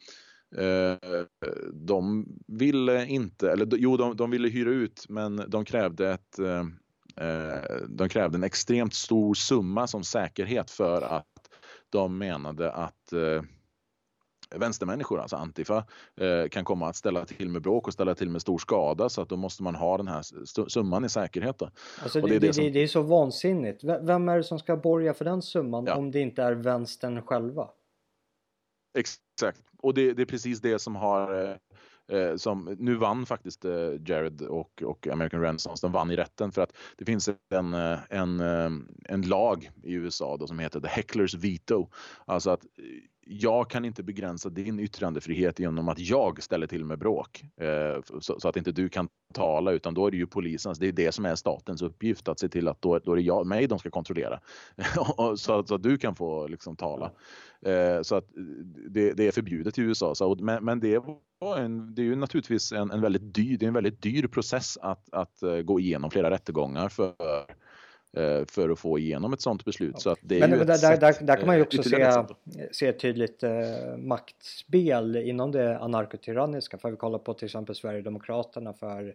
Speaker 2: de ville inte, eller jo de, de ville hyra ut men de krävde ett eh, eh, de krävde en extremt stor summa som säkerhet för att de menade att vänstermänniskor, alltså Antifa, kan komma att ställa till med bråk och ställa till med stor skada så att då måste man ha den här summan i säkerhet. Då.
Speaker 1: Alltså det, det, är det, som... det, är så vansinnigt. Vem är det som ska borga för den summan ja. om det inte är vänstern själva?
Speaker 2: Exakt, och det, det, är precis det som har eh, eh, som nu vann faktiskt eh, Jared och, och American Renaissance. De vann i rätten för att det finns en, eh, en, eh, en lag i USA då som heter the Hecklers veto. Alltså att jag kan inte begränsa din yttrandefrihet genom att jag ställer till med bråk eh, så, så, att inte du kan tala utan då är det ju polisens, det är det som är statens uppgift att se till att då, då är det jag, mig de ska kontrollera [LAUGHS] så, att, så att du kan få liksom tala. Eh, så att det, det, är förbjudet i USA. Så, men, men det, en, det är ju naturligtvis en, en väldigt dyr, det är en väldigt dyr process att, att uh, gå igenom flera rättegångar för uh, för att få igenom ett sådant beslut. Så att det
Speaker 1: men, men där, sätt, där, där, kan man ju också se, se ett tydligt eh, maktspel inom det anarkotyranniska. För vi kollar på till exempel Sverigedemokraterna för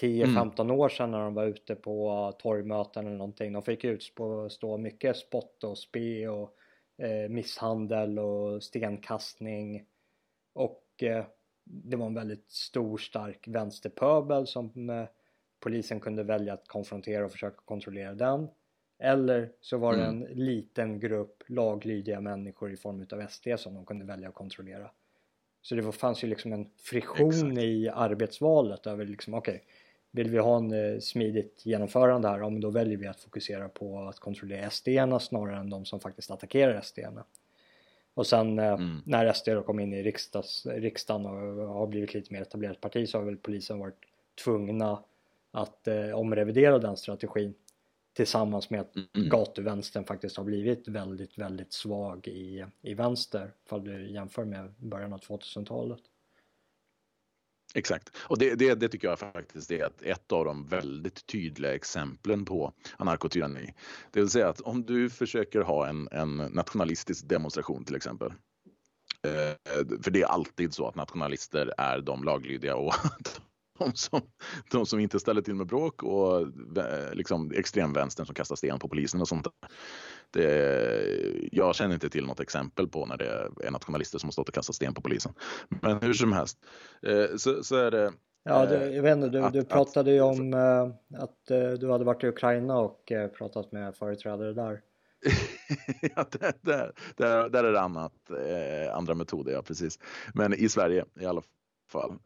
Speaker 1: 10-15 mm. år sedan när de var ute på torgmöten eller någonting. De fick utstå mycket spott och spe och eh, misshandel och stenkastning. Och eh, det var en väldigt stor stark vänsterpöbel som eh, polisen kunde välja att konfrontera och försöka kontrollera den. Eller så var det mm. en liten grupp laglydiga människor i form utav SD som de kunde välja att kontrollera. Så det fanns ju liksom en friktion Exakt. i arbetsvalet över liksom okej, okay, vill vi ha en eh, smidigt genomförande här, ja men då väljer vi att fokusera på att kontrollera SD-erna snarare än de som faktiskt attackerar SD-erna. Och sen eh, mm. när SD då kom in i riksdags, riksdagen och har blivit lite mer etablerat parti så har väl polisen varit tvungna att eh, omrevidera den strategin tillsammans med att mm. gatuvänstern faktiskt har blivit väldigt, väldigt svag i, i vänster ifall du jämför med början av 2000-talet.
Speaker 2: Exakt, och det, det, det, tycker jag faktiskt är ett av de väldigt tydliga exemplen på anarkotyranni. Det vill säga att om du försöker ha en, en nationalistisk demonstration till exempel. Eh, för det är alltid så att nationalister är de laglydiga och [LAUGHS] de som, de som inte ställer till med bråk och eh, liksom extremvänstern som kastar sten på polisen och sånt. Det, jag känner inte till något exempel på när det är nationalister som har stått och kastat sten på polisen. Men hur som helst eh, så, så är det
Speaker 1: Ja, du, jag vet inte, du, du pratade ju om att, att du hade varit i Ukraina och pratat med företrädare där. [LAUGHS]
Speaker 2: ja, där, där, där, där är det annat, andra metoder, ja precis. Men i Sverige i alla fall.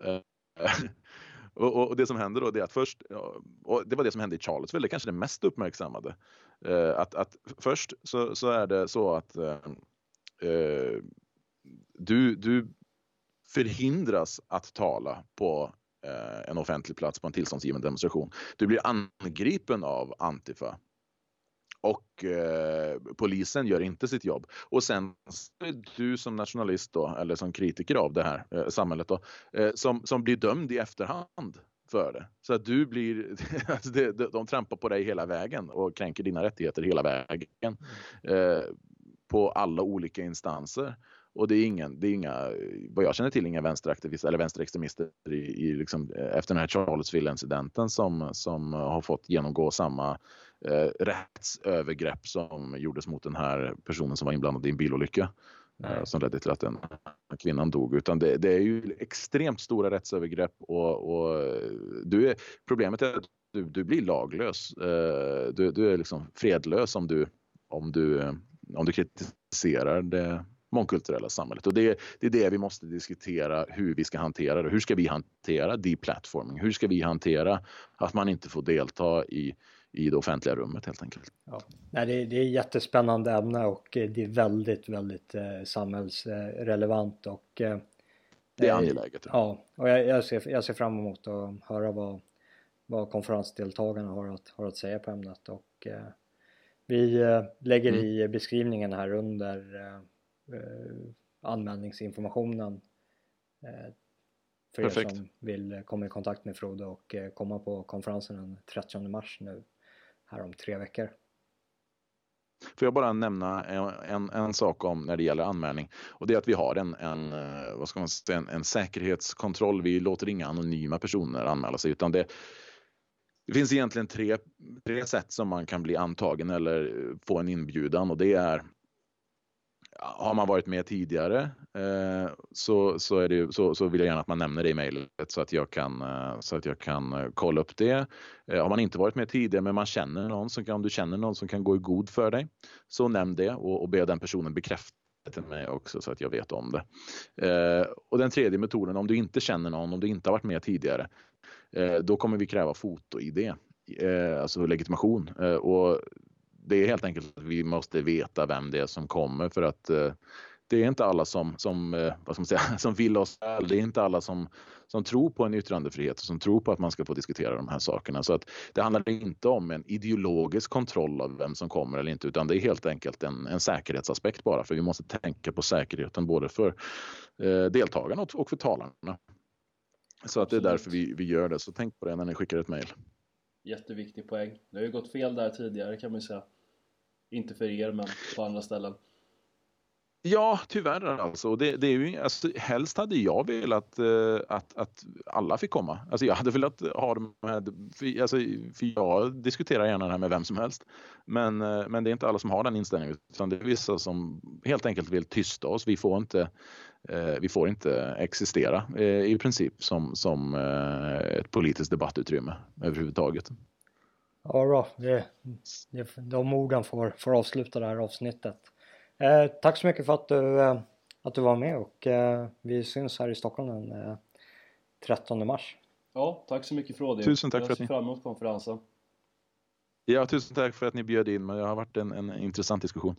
Speaker 2: Och, och, det som händer då är att först, och det var det som hände i Charlottesville, det är kanske det mest uppmärksammade. Eh, att, att först så, så är det så att eh, eh, du, du förhindras att tala på eh, en offentlig plats på en tillståndsgiven demonstration. Du blir angripen av Antifa och eh, polisen gör inte sitt jobb. Och sen du som nationalist då, eller som kritiker av det här eh, samhället då, eh, som, som blir dömd i efterhand för det. Så att du blir, [LAUGHS] alltså det, de, de trampar på dig hela vägen och kränker dina rättigheter hela vägen. Eh, på alla olika instanser. Och det är, ingen, det är inga, vad jag känner till, inga vänsteraktivister eller vänsterextremister i, i liksom, eh, efter den här Charlottesville-incidenten som, som har fått genomgå samma eh, rättsövergrepp som gjordes mot den här personen som var inblandad i en bilolycka. Eh, som ledde till att den kvinnan dog. Utan det, det är ju extremt stora rättsövergrepp och, och du är, problemet är att du, du blir laglös. Eh, du, du är liksom fredlös om du, om du, om du kritiserar det mångkulturella samhället. Och det, det, är det vi måste diskutera hur vi ska hantera det. Hur ska vi hantera deplatforming? Hur ska vi hantera att man inte får delta i i det offentliga rummet helt enkelt.
Speaker 1: Ja. Nej, det, är, det är ett jättespännande ämne och det är väldigt, väldigt eh, samhällsrelevant och eh,
Speaker 2: det är angeläget.
Speaker 1: Ja, och jag, jag, ser, jag ser fram emot att höra vad, vad konferensdeltagarna har att, har att säga på ämnet och eh, vi eh, lägger mm. i beskrivningen här under eh, eh, anmälningsinformationen för Perfekt. er som vill komma i kontakt med Frode och komma på konferensen den 30 mars nu här om tre veckor.
Speaker 2: Får jag bara nämna en, en, en, sak om när det gäller anmälning och det är att vi har en, en, eh, vad ska man säga, en, en säkerhetskontroll. Vi låter inga anonyma personer anmäla sig utan det, det finns egentligen tre, tre sätt som man kan bli antagen eller få en inbjudan och det är har man varit med tidigare eh, så, så, är det, så, så vill jag gärna att man nämner det i mejlet så att jag kan, eh, så att jag kan eh, kolla upp det. Eh, har man inte varit med tidigare men man känner någon som kan, om du känner någon som kan gå i god för dig så nämn det och, och be den personen bekräfta till mig också så att jag vet om det. Eh, och den tredje metoden, om du inte känner någon, om du inte har varit med tidigare, eh, då kommer vi kräva foto-id, eh, alltså legitimation. och det är helt enkelt att vi måste veta vem det är som kommer för att eh, det är inte alla som, som, eh, vad ska man säga, [LAUGHS] som vill oss väl. Det är inte alla som, som tror på en yttrandefrihet och som tror på att man ska få diskutera de här sakerna. Så att det handlar inte om en ideologisk kontroll av vem som kommer eller inte utan det är helt enkelt en, en säkerhetsaspekt bara för vi måste tänka på säkerheten både för eh, deltagarna och, och för talarna. Så att det är därför vi, vi gör det. Så tänk på det när ni skickar ett mejl.
Speaker 3: Jätteviktig poäng. Det har ju gått fel där tidigare kan man säga. Inte för er, men på andra ställen.
Speaker 2: Ja, tyvärr alltså. Det, det är ju, alltså. Helst hade jag velat eh, att, att alla fick komma. Alltså jag hade velat ha dem med, för, alltså, för jag diskuterar gärna det här med vem som helst. Men, eh, men det är inte alla som har den inställningen utan det är vissa som helt enkelt vill tysta oss. Vi får inte, eh, vi får inte existera eh, i princip som, som eh, ett politiskt debattutrymme överhuvudtaget.
Speaker 1: Ja då, det, det, de orden får, får avsluta det här avsnittet. Eh, tack så mycket för att du, eh, att du var med och eh, vi syns här i Stockholm den 13 mars.
Speaker 3: Ja, tack så mycket Frode.
Speaker 2: Tusen tack för
Speaker 3: att ni... Jag ser fram emot konferensen.
Speaker 2: Ja, tusen tack för att ni bjöd in mig. Det har varit en, en intressant diskussion.